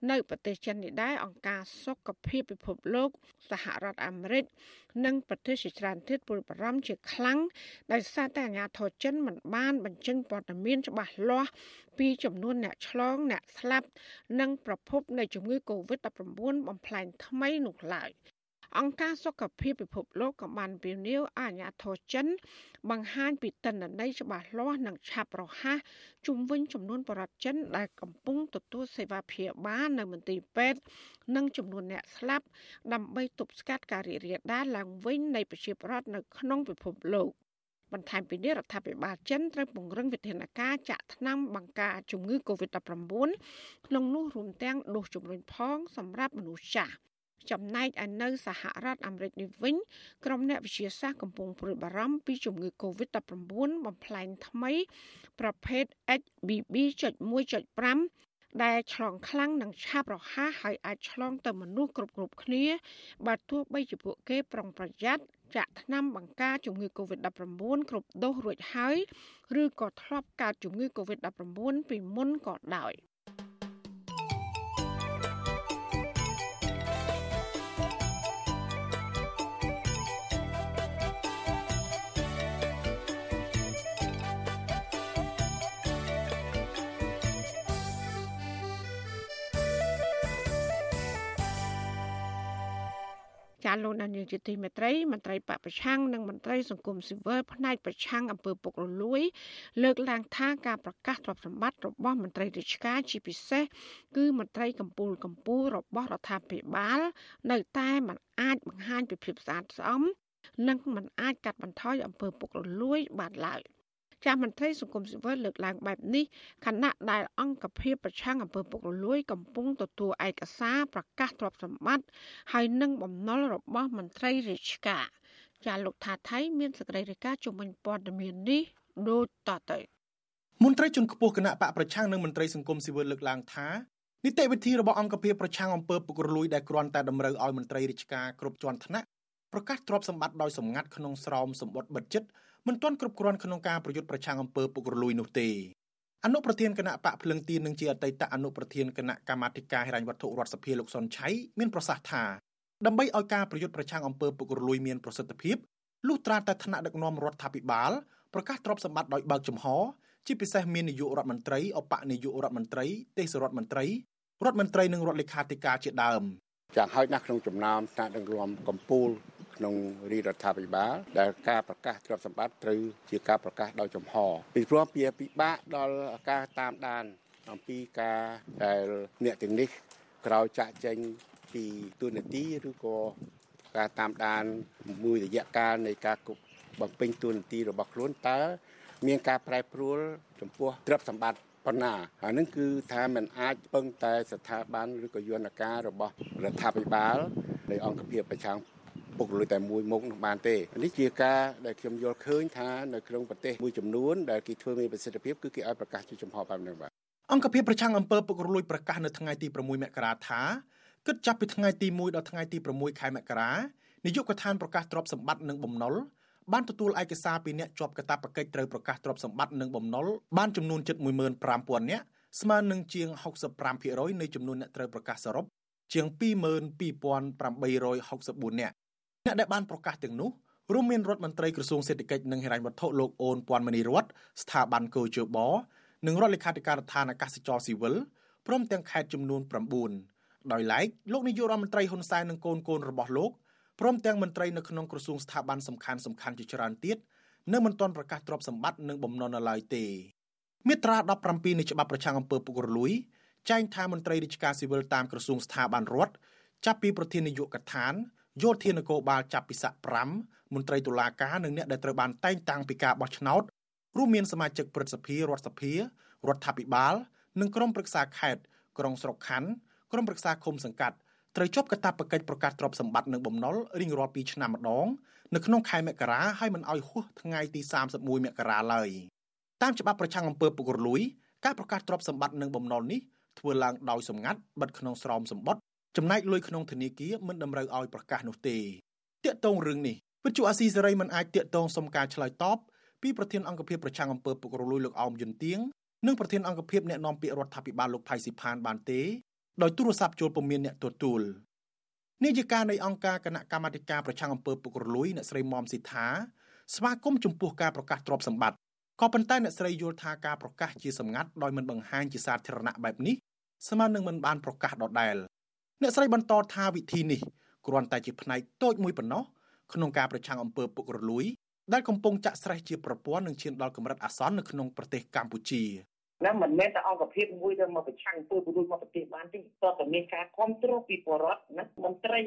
នៅប្រទេសចិននេះដែរអង្គការសុខភាពពិភពលោកសហរដ្ឋអាមេរិកនិងប្រទេសជាច្រើនទៀតព្រួយបារម្ភជាខ្លាំងដោយសារតែអាញាធរចិនមិនបានបញ្ចេញព័ត៌មានច្បាស់លាស់ពីចំនួនអ្នកឆ្លងអ្នកស្លាប់និងប្រភពនៃជំងឺ Covid-19 បំផ្លែងថ្មីនោះឡើយ។ អង្គការសុខភាពពិភពលោកក៏បានពន្យាអាញាធរចិន បង្ហាញពីតិន្នន័យច្បាស់លាស់និងឆាប់រហ័សជុំវិញចំនួនបរិវត្តចិនដែលកំពុងទទួលសេវាព្យាបាលនៅមន្ទីរពេទ្យនិងចំនួនអ្នកស្លាប់ដើម្បីទប់ស្កាត់ការរីករាលដាលឡើងវិញនៃប្រជាពលរដ្ឋនៅក្នុងពិភពលោកបន្ថែមពីនេះរដ្ឋាភិបាលចិនត្រូវពង្រឹងវិធានការចាក់ថ្នាំបង្ការជំងឺ Covid-19 ក្នុងនោះរួមទាំងដូសជំរុញផងសម្រាប់មនុស្សចាស់ ចំណែកឯនៅសហរដ្ឋអាមេរិកនេះវិញក្រុមអ្នកវិទ្យាសាស្ត្រកំពុងព្រួយបារម្ភពីជំងឺ Covid-19 បំផ្លែងថ្មី ប្រភេទ XBB.1.5 ដែលឆ្លងខ្លាំងនិងឆាប់រហ័សហើយអាចឆ្លងទៅមនុស្សគ្រប់គ្រប់គ្នាបើទោះបីជាពួកគេប្រុងប្រយ័ត្នចាក់ថ្នាំបង្ការជំងឺ Covid-19 គ្រប់ដូសរួចហើយ ឬក៏ធ្លាប់កើតជំងឺ Covid-19 ពីមុនក៏ដោយ។ លោកដានៀងជាទីមេត្រីមន្ត្រីបពប្រឆាំងនិងមន្ត្រីសង្គមស៊ីវិលផ្នែកប្រឆាំងអំពើពុករលួយ លើកឡើងថាការប្រកាសទ្រព្យសម្បត្តិរបស់មន្ត្រីរាជការជាពិសេសគឺមន្ត្រីកម្ពូលកម្ពូលរបស់រដ្ឋាភិបាល នៅតែមិនអាចបង្ហាញពីភាពស្អាតស្អំនិងមិនអាចកាត់បន្ថយអំពើពុករលួយបានឡើយ។ ចាស់មន្ត្រីសង្គមស៊ីវិលលើកឡើងបែបនេះខណៈដែលអង្គភាពប្រឆាំងអំពើពុករលួយកំពុងទទួលឯកសារប្រកាសទ្រព្យសម្បត្តិហើយនឹងបំណុលរបស់មន្ត្រីរាជការចាលោកថាថៃមានសេចក្តីរាយការណ៍ជំវិញព័ត៌មាននេះដូចតទៅមន្ត្រីជាន់ខ្ពស់គណៈបកប្រឆាំងនិងមន្ត្រីសង្គមស៊ីវិលលើកឡើងថានីតិវិធីរបស់អង្គភាពប្រឆាំងអំពើពុករលួយដែលគ្រាន់តែតម្រូវឲ្យមន្ត្រីរាជការគ្រប់ជាន់ថ្នាក់ប្រកាសទ្រព្យសម្បត្តិដោយសម្ងាត់ក្នុងស្រោមសម្បត្តិបិទចិត្ត មិនទាន់គ្រប់គ្រាន់ក្នុងការប្រយុទ្ធប្រឆាំងអំពើពុករលួយនោះទេអនុប្រធានគណៈបកភ្លឹងទីននិងជាអតីតអនុប្រធានគណៈកម្មាធិការហិរញ្ញវត្ថុរដ្ឋសភាលោកសុនឆៃមានប្រសាសន៍ថាដើម្បីឲ្យការប្រយុទ្ធប្រឆាំងអំពើពុករលួយមានប្រសិទ្ធភាពលុះត្រាតែថ្នាក់ដឹកនាំរដ្ឋាភិបាលប្រកាសទ្រព្យសម្បត្តិដោយបើកចំហជាពិសេសមាននាយករដ្ឋមន្ត្រីអបនាយករដ្ឋមន្ត្រីទេសរដ្ឋមន្ត្រីរដ្ឋមន្ត្រីនិងរដ្ឋលេខាធិការជាដើមយ៉ាងហើយណាស់ក្នុងចំណោមថ្នាក់ដឹកនាំកម្ពុជា ក្នុងរាជរដ្ឋាភិបាលដែលការប្រកាសទ្រព្យសម្បត្តិត្រូវជាការប្រកាសដោយចំហពីព្រោះវាពិបាកដល់ការតាមដានអំពីការដែលអ្នកទាំងនេះក្រោយចាក់ចេញពីទូនាទីឬក៏ការតាមដានមួយរយៈកាលនៃការគប់បំពេញទូនាទីរបស់ខ្លួនតើមានការប្រែប្រួលចំពោះទ្រព្យសម្បត្តិប៉ុណ្ណាហើយនឹងគឺថាมันអាចពឹងតែស្ថាប័នឬក៏យន្តការរបស់រដ្ឋាភិបាលនៃអង្គភាពប្រឆាំង ពុករលួយតែមួយមុខនោះបានទេនេះជាការដែលខ្ញុំយល់ឃើញថានៅក្នុងប្រទេសមួយចំនួនដែលគេធ្វើមានប្រសិទ្ធភាពគឺគេឲ្យប្រកាសជាចំហបែបនេះបាទអង្គភាពប្រឆាំងអំពើពុករលួយប្រកាសនៅថ្ងៃទី6មករាថាគិតចាប់ពីថ្ងៃទី1ដល់ថ្ងៃទី6ខែមករានាយកដ្ឋានប្រកាសទ្រព្យសម្បត្តិនិងបំណុលបានទទួលឯកសារពីអ្នកជាប់កាតព្វកិច្ចត្រូវប្រកាសទ្រព្យសម្បត្តិនិងបំណុលបានចំនួនជិត15000នាក់ស្មើនឹងជាង65%នៃចំនួនអ្នកត្រូវប្រកាសសរុបជាង22864នាក់ អ្នកដែលបានប្រកាសទាំងនោះរួមមានរដ្ឋមន្ត្រីក្រសួងសេដ្ឋកិច្ចនិងហិរញ្ញវត្ថុលោកអូនពាន់មនីរតស្ថាប័នកោជបនិងរដ្ឋលេខាធិការដ្ឋានអាកាសចរស៊ីវិលព្រមទាំងខេត្តចំនួន9ដោយឡែកលោកនាយករដ្ឋមន្ត្រីហ៊ុនសែននិងកូនកូនរបស់លោកព្រមទាំងមន្ត្រីនៅក្នុងក្រសួងស្ថាប័នសំខាន់សំខាន់ជាច្រើនទៀតនៅមិនទាន់ប្រកាសទ្រព្យសម្បត្តិនិងបំណុលនៅឡើយទេមាត្រា17នៃច្បាប់ប្រឆាំងអំពើពុករលួយចែងថាមន្ត្រីរាជការស៊ីវិលតាមក្រសួងស្ថាប័នរដ្ឋចាប់ពីប្រធាននាយកដ្ឋាន យោធានគរបាលចាប់ពីស័ក5មន្ត្រីតុលាការនិងអ្នកដែលត្រូវបានតែងតាំងពីការបោះឆ្នោតរួមមានសមាជិកព្រឹទ្ធសភារដ្ឋសភារដ្ឋាភិបាល និងក្រុមប្រឹក្សាខេត្តក្រុងស្រុកខណ្ឌក្រុមប្រឹក្សាឃុំសង្កាត់ត្រូវជាប់កាតព្វកិច្ចប្រកាសទ្រព្យសម្បត្តិនិងបំណុលរៀងរាល់2ឆ្នាំម្ដងនៅក្នុងខែមករាហើយមិនឲ្យហួសថ្ងៃទី31មករាឡើយតាមច្បាប់ប្រឆាំងអំពើពុករលួយការប្រកាសទ្រព្យសម្បត្តិនិងបំណុលនេះធ្វើឡើងដោយសម្ងាត់បិទក្នុងស្រោមសម្បត្តិ ចំណែកលុយក្នុងធនាគារមិនតម្រូវឲ្យប្រកាសនោះទេតាកតងរឿងនេះវិទ្យុអាស៊ីសេរីមិនអាចតាកតងសុំការឆ្លើយតបពីប្រធានអង្គភិបប្រឆាំងអំពើពុករលួយលោកអោមយុនទៀងនិងប្រធានអង្គភិបអ្នកណែនាំពាក្យរដ្ឋាភិបាលលោកផៃស៊ីផានបានទេដោយទូរស័ព្ទចូលពុំមានអ្នកទទួលនាយិកានៃអង្គការគណៈកម្មាធិការប្រឆាំងអំពើពុករលួយអ្នកស្រីមុំស៊ីថាស្វាគមន៍ចំពោះការប្រកាសទ្រព្យសម្បត្តិក៏ប៉ុន្តែអ្នកស្រីយល់ថាការប្រកាសជាសម្ងាត់ដោយមិនបង្ហាញជាសាធារណៈបែបនេះស្មើនឹងមិនបានប្រកាសដដែល អ្នកស្រីបន្តថាវិធីនេះគ្រាន់តែជាផ្នែកតូចមួយប៉ុណ្ណោះក្នុងការប្រឆាំងអំពើពុករលួយដែលកំពុងចាក់ស្រេះជាប្រព័ន្ធនឹងឈានដល់កម្រិតអាសន្ននៅក្នុងប្រទេសកម្ពុជា ណាមិនមែនតែអង្គភាពមួយទៅមកប្រឆាំងពលពលមកប្រទេសបានទេតើតើមានការគ្រប់គ្រងពីបរដ្ឋណាមន្ត្រី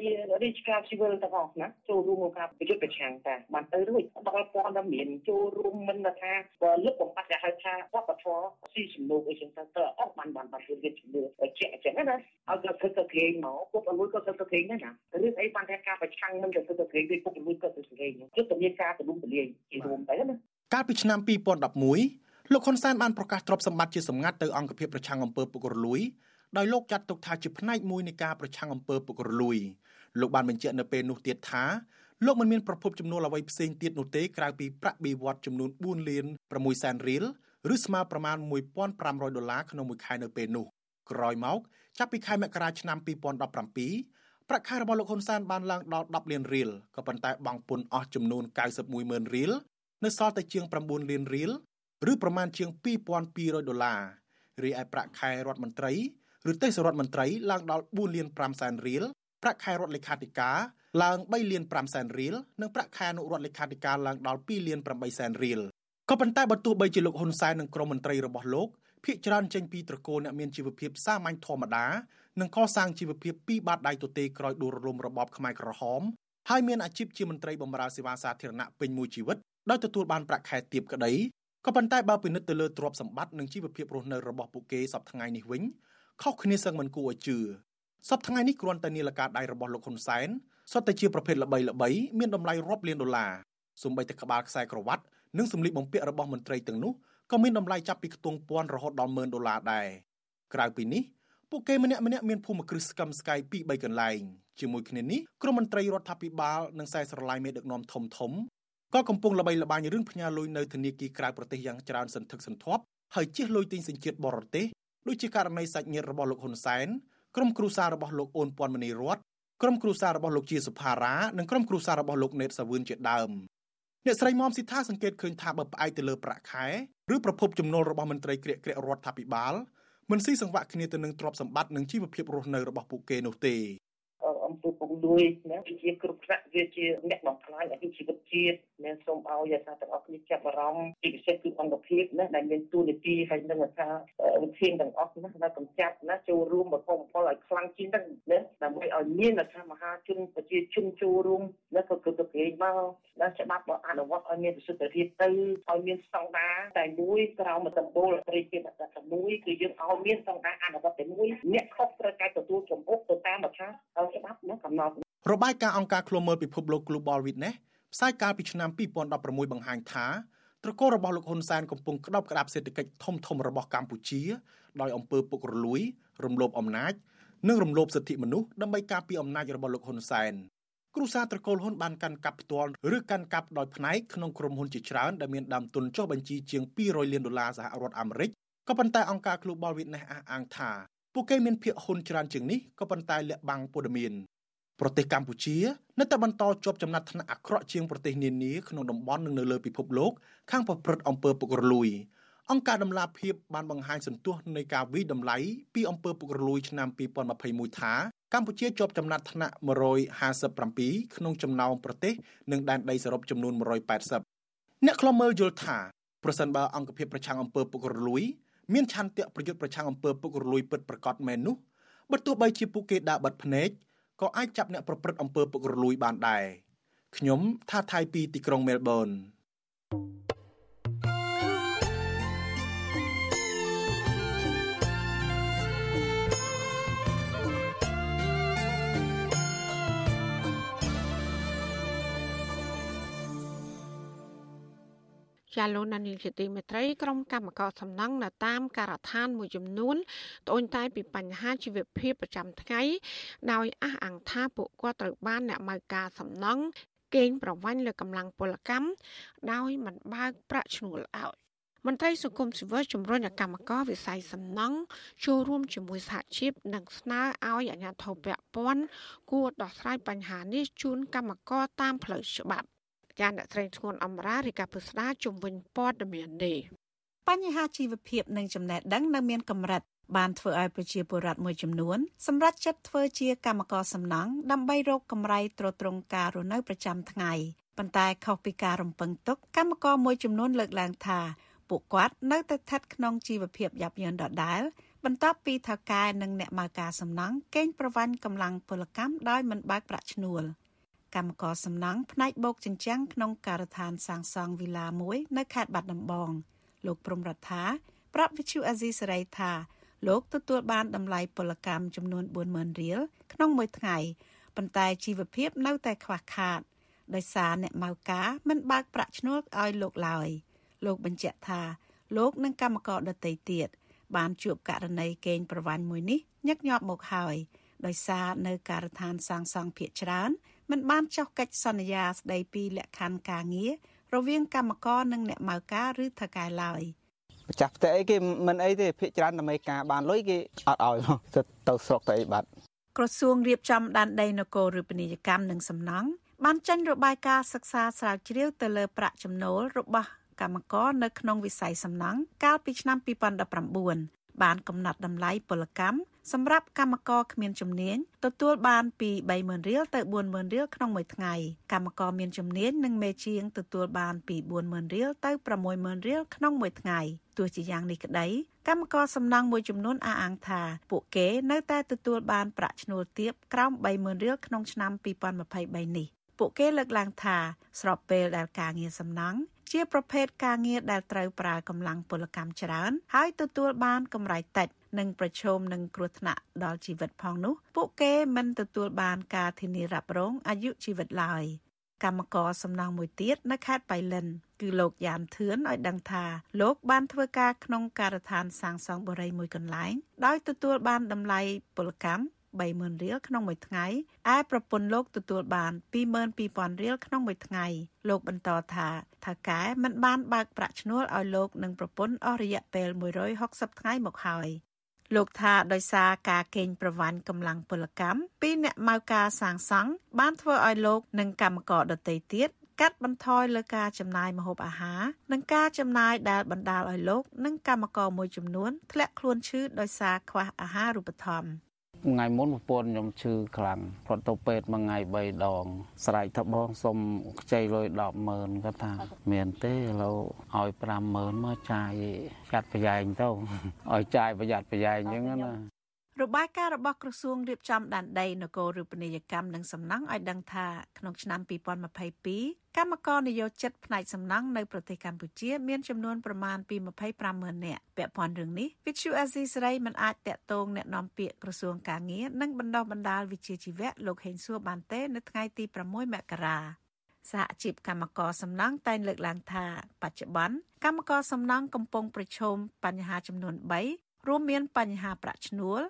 រាជការស៊ីវិលទាំងអស់ណាចូលរួមក្នុងការប្រយុទ្ធប្រឆាំងតែបានទៅរួចដល់ព័ត៌មានចូលរួមមិនថាបើលើកបំផាត់គេហៅថាវប្បធម៌ស៊ីសំណូកអីចឹងទៅតើអស់បានបានបានធ្វើវាជំនឿជាក់ចឹងណាឲ្យគាត់ធ្វើទៅគេមកពុកអលួយក៏ធ្វើទៅគេដែរណារឿងអីបានតែការប្រឆាំងមិនទៅធ្វើទៅគេពុកអលួយក៏ធ្វើទៅគេយុទ្ធនាការទំនុកទលាយជារួមទៅណាកាលពីឆ្នាំ2011 លោកហ៊ុនសែនបានប្រកាសទ្រព្យសម្បត្តិជាសម្ងាត់ទៅអង្គភាពប្រឆាំងអំពើពុករលួយដោយលោកចាត់ទុកថាជាផ្នែកមួយនៃការប្រឆាំងអំពើពុករលួយលោកបានបញ្ជាក់នៅពេលនោះទៀតថាលោកមិនមានប្រភពចំណូលអ្វីផ្សេងទៀតនោះទេក្រៅពីប្រាក់បៀវត្សចំនួន4លាន6សែនរៀលឬស្មើប្រមាណ1500ដុល្លារក្នុងមួយខែនៅពេលនោះក្រោយមកចាប់ពីខែមករាឆ្នាំ2017ប្រាក់ខែរបស់លោកហ៊ុនសែនបានឡើងដល់10លានរៀលក៏ប៉ុន្តែបង់ពន្ធអស់ចំនួន91ម៉ឺនរៀលនៅសល់តែជាង9លានរៀល ឬប្រមាណជាង2200ដុល្លាររីឯប្រាក់ខែរដ្ឋមន្ត្រីឬទេសរដ្ឋមន្ត្រីឡើងដល់4លាន5សែនរៀលប្រាក់ខែរដ្ឋលេខាធិការឡើង3លាន5សែនរៀលនិងប្រាក់ខែអនុរដ្ឋលេខាធិការឡើងដល់2លាន8សែនរៀលក៏ប៉ុន្តែបើទោះបីជាលោកហ៊ុនសែននិងក្រុមមន្ត្រីរបស់លោកភាគច្រើនចេញពីត្រកូលអ្នកមានជីវភាពសាមញ្ញធម្មតានិងកសាងជីវភាពពីបាតដៃទទេក្រោយដួលរលំរបបខ្មែរក្រហមហើយមានអាជីពជាមន្ត្រីបម្រើសេវាសាធារណៈពេញមួយជីវិតដោយទទួលបានប្រាក់ខែទាបក្តី ក៏ប៉ុន្តែបើពិនិត្យទៅលើទ្រព្យសម្បត្តិនិងជីវភាពរស់នៅរបស់ពួកគេសប្តាហ៍នេះវិញខុសគ្នាសឹងមិនគួរឲ្យជឿសប្តាហ៍នេះគ្រាន់តែនីលការដៃរបស់លោកហ៊ុនសែនសុទ្ធតែជាប្រភេទល្បីល្បីមានតម្លៃរាប់លានដុល្លារសូម្បីតែក្បាលខ្សែក្រវ៉ាត់និងសម្លៀកបំពាក់របស់មន្ត្រីទាំងនោះក៏មានតម្លៃចាប់ពីខ្ទង់ពាន់រហូតដល់ម៉ឺនដុល្លារដែរក្រៅពីនេះពួកគេម្នាក់ម្នាក់មានភូមិគ្រឹះស្កឹមស្កៃពី3កន្លែងជាមួយគ្នានេះក្រុមមន្ត្រីរដ្ឋាភិបាលនិងខ្សែស្រឡាយមេដឹកនាំធំធំ ក៏កំពុងល្បីល្បាញរឿងផ្ញើលុយនៅធនាគារក្រៅប្រទេសយ៉ាងច្រើនសន្ធឹកសន្ធាប់ហើយជិះលុយទិញសញ្ជាតិបរទេសដូចជាករណីសាច់ញាតិរបស់លោកហ៊ុនសែនក្រុមគ្រួសាររបស់លោកអូនពាន់មនីរតក្រុមគ្រួសាររបស់លោកជាសុផារ៉ានិងក្រុមគ្រួសាររបស់លោកណេតសាវឿនជាដើមអ្នកស្រីមុំស៊ីថាសង្កេតឃើញថាបើផ្អែកទៅលើប្រាក់ខែឬប្រភពចំណូលរបស់មន្ត្រីក្រាកក្រាករដ្ឋាភិបាលមិនស៊ីសង្វាក់គ្នាទៅនឹងទ្រព្យសម្បត្តិនិងជីវភាពរស់នៅរបស់ពួកគេនោះទេ អំពើពុករលួយណាវាជាគ្រប់ថ្នាក់វាជាអ្នកបំផ្លាញអភិជីវិតជាតិណាសូមឲ្យអាសាទាំងអស់គ្នាចាប់អារម្មណ៍ជាពិសេសគឺអង្គភាពណាដែលមានទូនីតិហើយនឹងថាវិធានទាំងអស់ណាដែលកម្ចាត់ណាចូលរួមបំផុសបំផុលឲ្យខ្លាំងជាងហ្នឹងណាដើម្បីឲ្យមានថាមហាជនប្រជាជនចូលរួមណាក៏គឺទៅគេមកណាច្បាប់អនុវត្តឲ្យមានប្រសិទ្ធភាពទៅឲ្យមានស្តង់ដារតែមួយក្រោមដំបូលត្រីជាតែមួយគឺយើងឲ្យមានស្តង់ដារអនុវត្តតែមួយអ្នកខុសត្រូវតែទទួលចំអុកទៅតាមបទច្បាប់ណាកំណត់របាយការណ៍អង្គការឃ្លាំមើលពិភពលោក Global Witness ផ្សាយកាលពីឆ្នាំ2016បង្ហាញថាត្រកូលរបស់លោកហ៊ុនសែនកំពុងក្តោបក្តាប់សេដ្ឋកិច្ចធំធំរបស់កម្ពុជាដោយអំពើពុករលួយ រំលោភអំណាច និងរំលោភសិទ្ធិមនុស្សដើម្បីការពារអំណាចរបស់លោកហ៊ុនសែនគ្រួសារត្រកូលហ៊ុនបានកាន់កាប់ផ្ទាល់ឬកាន់កាប់ដោយផ្នែកក្នុងក្រុមហ៊ុនជាច្រើនដែលមានដើមទុនចុះបញ្ជីជាង200លានដុល្លារសហរដ្ឋអាមេរិកក៏ប៉ុន្តែអង្គការ Global Witness អះអាងថាពួកគេមានភាគហ៊ុនច្រើនជាងនេះក៏ប៉ុន្តែលាក់បាំងព័ត៌មាន ប្រទេសកម្ពុជានៅតែបន្តជាប់ចំណាត់ថ្នាក់អាក្រក់ជាងប្រទេសនានាក្នុងតំបន់និងនៅលើពិភពលោកខាងប្រព្រឹត្តអំពើពុករលួយអង្គការដំឡាភិបបានបង្ហាញសន្ទុះនៃការវិតម្លៃពីអំពើពុករលួយឆ្នាំ2021ថាកម្ពុជាជាប់ចំណាត់ថ្នាក់157ក្នុងចំណោមប្រទេសនិងដែនដីសរុបចំនួន180អ្នកខ្លំមើលយល់ថាប្រសិនបើអង្គភាពប្រឆាំងអំពើពុករលួយមានឆន្ទៈប្រយុទ្ធប្រឆាំងអំពើពុករលួយពិតប្រាកដមែននោះបើទោះបីជាពួកគេដាក់បិទភ្នែក ក៏អាចចាប់អ្នកប្រព្រឹត្តអំពើពុករលួយបានដែរខ្ញុំថាថៃពីទីក្រុងមែលប៊ន ជាលោកនានីជាទីមេត្រីក្រុមកម្មការសំណង់នៅតាមការដ្ឋានមួយចំនួនត្អូញតែពីបញ្ហាជីវភាពប្រចាំថ្ងៃដោយអះអាងថាពួកគាត់ត្រូវបានអ្នកម៉ៅការសំណង់កេងប្រវ័ញ្ចលើកម្លាំងពលកម្មដោយមិនបើកប្រាក់ឈ្នួលឲ្យមន្ត្រីសង្គមស៊ីវិលជំរុញឲ្យកម្មករវិស័យសំណង់ចូលរួមជាមួយសហជីពនិងស្នើឲ្យអាជ្ញាធរពាក់ព័ន្ធគួរដោះស្រាយបញ្ហានេះជូនកម្មករតាមផ្លូវច្បាប់ ចាអ្នកស្រីធ្ងន់អមរារីកាពុស្ដាជំវិញព័ត៌មាននេះបញ្ហាជីវភាពនិងចំណេះដឹងនៅមានកម្រិតបានធ្វើឲ្យប្រជាពលរដ្ឋមួយចំនួនសម្រេចចិត្តធ្វើជាកម្មករសំណង់ដើម្បីរកកម្រៃទ្រទ្រង់ការរស់នៅប្រចាំថ្ងៃប៉ុន្តែខុសពីការរំពឹងទុកកម្មករមួយចំនួនលើកឡើងថាពួកគាត់នៅតែស្ថិតក្នុងជីវភាពយ៉ាប់យ៉ឺនដដែលបន្ទាប់ពីថៅកែនិងអ្នកម៉ៅការសំណង់កេងប្រវ័ញ្ចកម្លាំងពលកម្មដោយមិនបើកប្រាក់ឈ្នួល។ កម្មករសំណង់ផ្នែកបោកជញ្ជាំងក្នុងការដ្ឋានសាងសង់វីឡាមួយនៅខេត្តបាត់ដំបង លោកព្រំរដ្ឋាប្រាប់វិទ្យុអាស៊ីសេរីថាលោកទទួលបានតម្លៃពលកម្មចំនួន40000រៀលក្នុងមួយថ្ងៃប៉ុន្តែជីវភាពនៅតែខ្វះខាតដោយសារអ្នកម៉ៅការមិនបើកប្រាក់ឈ្នួលឲ្យលោកឡើយលោកបញ្ជាក់ថាលោកនិងកម្មករដទៃទៀតបានជួបករណីកេងប្រវ័ញ្ចមួយនេះញឹកញាប់មកហើយដោយសារនៅការដ្ឋានសាងសង់ភ ieck ច្រើន មិនបានចុះកិច្ចសន្យាស្ដីពីលក្ខខណ្ឌការងាររវាងកម្មករនិងអ្នកម៉ៅការឬថៅកែឡើយម្ចាស់ផ្ទះអីគេមិនអីទេភាកច្រើនដើម្បីការបានលុយគេអត់ឲ្យទៅទៅស្រុកទៅអីបាត់ក្រសួងរៀបចំដែនដីនគរឬពាណិជ្ជកម្មនិងសំណង់បានចេញរបាយការណ៍សិក្សាស្រាវជ្រាវទៅលើប្រាក់ចំណូលរបស់កម្មករនៅក្នុងវិស័យសំណង់កាលពីឆ្នាំ2019 បានកំណត់តម្លៃពលកម្មសម្រាប់កម្មករគ្មានជំនាញទទួលបានពី30000រៀលទៅ40000រៀលក្នុងមួយថ្ងៃកម្មករមានជំនាញនិងមេជាងទទួលបានពី40000រៀលទៅ60000រៀលក្នុងមួយថ្ងៃទោះជាយ៉ាងនេះក្តីកម្មករសំណង់មួយចំនួនអះអាងថាពួកគេនៅតែទទួលបានប្រាក់ឈ្នួលទាបក្រោម30000រៀលក្នុងឆ្នាំ2023នេះ ពួកគេលើកឡើងថាស្របពេលដែលការងារសំណង់ជាប្រភេទការងារដែលត្រូវប្រើកម្លាំងពលកម្មច្រើន ហើយទទួលបានកម្រៃតិចនិងប្រឈមនឹងគ្រោះថ្នាក់ដល់ជីវិតផងនោះ ពួកគេមិនទទួលបានការធានារ៉ាប់រងអាយុជីវិតឡើយកម្មករសំណង់មួយទៀតនៅខេត្តបៃលិន គឺលោកយ៉ានធឿនឲ្យដឹងថាលោកបានធ្វើការក្នុងការដ្ឋានសាងសង់បរិយាមួយកន្លែង ដោយទទួលបានតម្លៃពលកម្ម 30000រៀលក្នុងមួយថ្ងៃឯប្រពន្ធលោកទទួលបាន22000រៀលក្នុងមួយថ្ងៃលោកបន្តថាថាកែមិនបានបើកប្រាក់ឈ្នួលឲ្យលោកនិងប្រពន្ធអស់រយៈពេល160ថ្ងៃមកហើយលោកថាដោយសារការកេងប្រវ័ញ្ចកម្លាំងពលកម្មពីអ្នកម៉ៅការសាងសង់បានធ្វើឲ្យលោកនិងកម្មករដទៃទៀតកាត់បន្ថយលើការចំណាយម្ហូបអាហារនិងការចំណាយដែលបណ្ដាលឲ្យលោក និងកម្មករមួយចំនួនធ្លាក់ខ្លួនឈឺដោយសារខ្វះអាហារូបត្ថម្ភ ថ្ងៃមុនប្រពន្ធខ្ញុំឈឺខ្លាំងគាត់ទៅពេទ្យមួយថ្ងៃ3ដង ស្រែកថាបងសុំខ្ចីលុយ100000គាត់ថាមានទេឥឡូវឲ្យ50000មកចាយចាត់ប្រយែងទៅឲ្យចាយប្រយ័ត្នប្រយែងអញ្ចឹងណា របាយការណ៍របស់ក្រសួងរៀបចំដែនដីនគររូបនីយកម្មនិងសំណង់ឲ្យដឹងថាក្នុងឆ្នាំ2022កម្មករនិយោជិតផ្នែកសំណង់នៅប្រទេសកម្ពុជា មានចំនួនប្រមាណពី250000នាក់ពាក់ព័ន្ធរឿងនេះ Vithu Azizi សេរីមិនអាចតាក់ទងแนะនាំពាក្យក្រសួងកាងារនិងបណ្ដោះបណ្ដាលវិជ្ជាជីវៈលោកហេងសួរបានទេនៅថ្ងៃទី6មករាសហជីពកម្មករសំណង់តែងលើកឡើងថាបច្ចុប្បន្នកម្មករសំណង់កំពុងប្រឈមបញ្ហាចំនួន3រួមមានបញ្ហាប្រាក់ឈ្នួល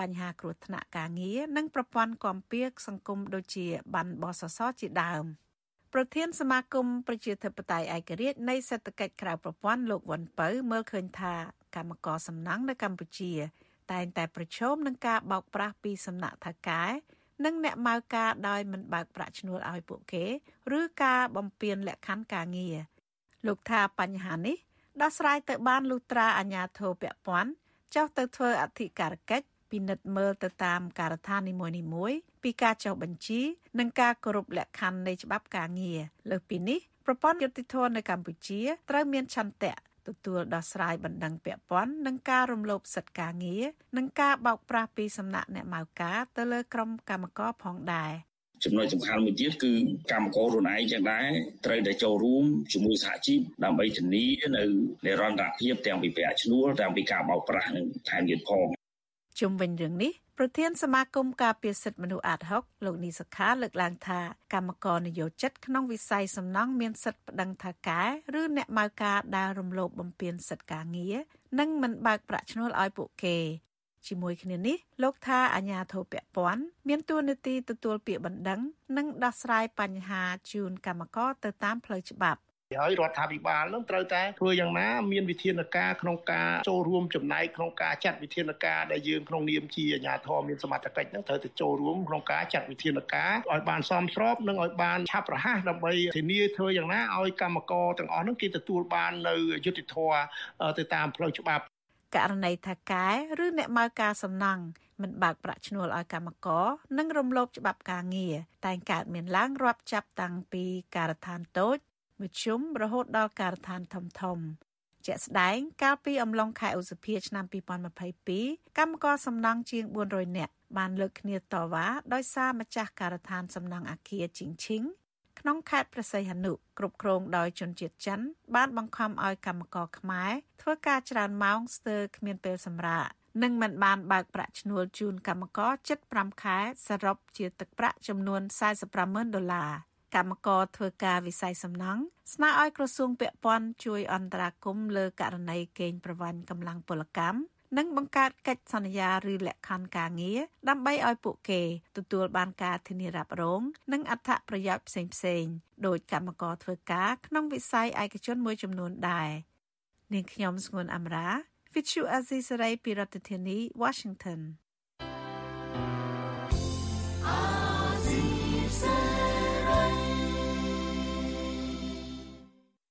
បញ្ហាគ្រោះថ្នាក់ការងារនិងប្រព័ន្ធគាំពៀសង្គមដូចជាបានបសសជាដើមប្រធានសមាគមប្រជាធិបតេយ្យឯករាជ្យនៃសេដ្ឋកិច្ចក្រៅប្រព័ន្ធលោកវ៉ាន់ពៅមើលឃើញថាកម្មករសំណង់នៅកម្ពុជា តែងតែប្រឈមនឹងការបោកប្រាស់ពីសំណាក់ថៅកែនិងអ្នកម៉ៅការដោយមិនបើកប្រាក់ឈ្នួលឲ្យពួកគេ ឬការបំពានលក្ខខណ្ឌការងារលោកថាបញ្ហានេះដោះស្រាយទៅបានលុត្រាអាញាធរពពាន់ចុះទៅធ្វើអធិការកិច្ច ពិនិត្យមើលទៅតាមការដ្ឋាននីមួយៗពីការចុះបញ្ជី និងការគោរពលក្ខខណ្ឌនៃច្បាប់ការងារលើសពីនេះប្រព័ន្ធយុតិធម៌នៅកម្ពុជាត្រូវមានឆន្ទៈទទួលដោះស្រាយបណ្ដឹងពាក់ព័ន្ធនឹងការរំលោភសិទ្ធិការងារនិងការបោកប្រាស់ពីសំណាក់អ្នកម៉ៅការទៅលើក្រុមកម្មករផងដែរចំណុចសំខាន់មួយទៀតគឺកម្មករខ្លួនឯងចឹងដែរត្រូវតែចូលរួមជាមួយសហជីពដើម្បីធានានៅនិរន្តរភាពទាំងពីប្រាក់ឈ្នួលទាំងពីការបោកប្រាស់និងថែមទៀតផង ជុំវិញរឿងនេះប្រធានសមាគមការពារសិទ្ធិមនុស្សអាត6លោកនីសខាលើកឡើងថាកម្មករនយោជិតក្នុងវិស័យសំណង់មានសិទ្ធិប្តឹងថាកែឬអ្នកម៉ៅការដែលរំលោភបំពានសិទ្ធិការងារនិងមិនបើកប្រាក់ឈ្នួលឲ្យពួកគេជាមួយគ្នានេះលោកថាអាញាធិបពពាន់មានទួនាទីទទួលពាក្យបណ្ដឹង និងដោះស្រាយបញ្ហាជូនកម្មករទៅតាមផ្លូវច្បាប់ ហើយរដ្ឋាភិបាលនឹងត្រូវតែធ្វើយ៉ាងណាមានវិធានការក្នុងការចូលរួមចំណែកក្នុងការចាត់វិធានការដែលយើងក្នុងនាមជាអាជ្ញាធរមានសមត្ថកិច្ចនឹងត្រូវតែចូលរួមក្នុងការចាត់វិធានការឲ្យបានសមស្របនិងឲ្យបានឆាប់រហ័សដើម្បីធានាធ្វើយ៉ាងណាឲ្យកម្មករទាំងអស់នឹងគេទទួលបាននៅយុត្តិធម៌ទៅតាមផ្លូវច្បាប់ករណីថាកែឬអ្នកម៉ៅការសំណង់មិនបើកប្រាក់ឈ្នួលឲ្យកម្មករនិងរំលោភច្បាប់ការងារតែងកើតមានឡើងរាប់ចាប់តាំងពីការដ្ឋានតូច មជ្ឈុំរហូតដល់ការដ្ឋានធំធំជាក់ស្ដែងកាលពីអំឡុងខែឧសភាឆ្នាំ2022កម្មករសំណង់ជាង400នាក់បានលើកគ្នាតវ៉ាដោយសារម្ចាស់ការដ្ឋានសំណង់អាគារជីងឈីងក្នុងខេត្តព្រះសីហនុគ្រប់គ្រងដោយជនជាតិចិន បានបង្ខំឲ្យកម្មករខ្មែរធ្វើការច្រើនម៉ោងស្ទើរគ្មានពេលសម្រាកនិងមិនបានបើកប្រាក់ឈ្នួលជូនកម្មករជិត5ខែសរុបជាទឹកប្រាក់ចំនួន45,000ដុល្លារ កម្មករធ្វើការវិស័យសំណង់ស្នើឲ្យក្រសួងពាក់ព័ន្ធជួយអន្តរាគមន៍លើករណីកេងប្រវ័ញ្ចកម្លាំងពលកម្មនិងបង្កើតកិច្ចសន្យាឬលក្ខខណ្ឌការងារដើម្បីឲ្យពួកគេទទួលបានការធានារ៉ាប់រង និងអត្ថប្រយោជន៍ផ្សេងៗដោយកម្មករធ្វើការក្នុងវិស័យឯកជនមួយចំនួនដែរនាងខ្ញុំស្ងួនអមរា Vithu Azisari ពីរដ្ឋធានី Washington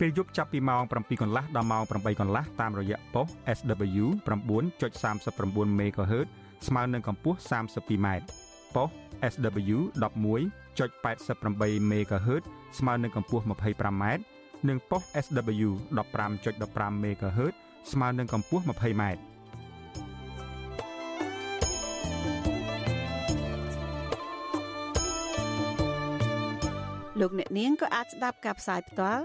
ពេលយប់ចាប់ពីម៉ោង7កន្លះដល់ម៉ោង8កន្លះតាមរយៈប៉ុស SW 9.39 MHz ស្មើនឹងកម្ពស់ 32m ប៉ុស SW 11.88 MHz ស្មើនឹងកម្ពស់ 25m និងប៉ុស SW 15.15 MHz ស្មើនឹងកម្ពស់ 20m លោកអ្នកនាងក៏អាចស្ដាប់ការផ្សាយផ្ទាល់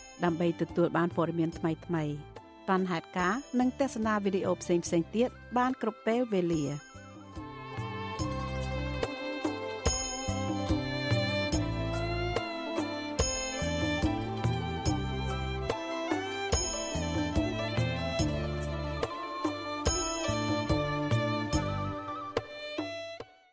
ដើម្បីទទួលបានព័ត៌មានថ្មីៗបានហេតុការនិងទស្សនាវីដេអូផ្សេងៗទៀតបានគ្រប់ពេលវេលា។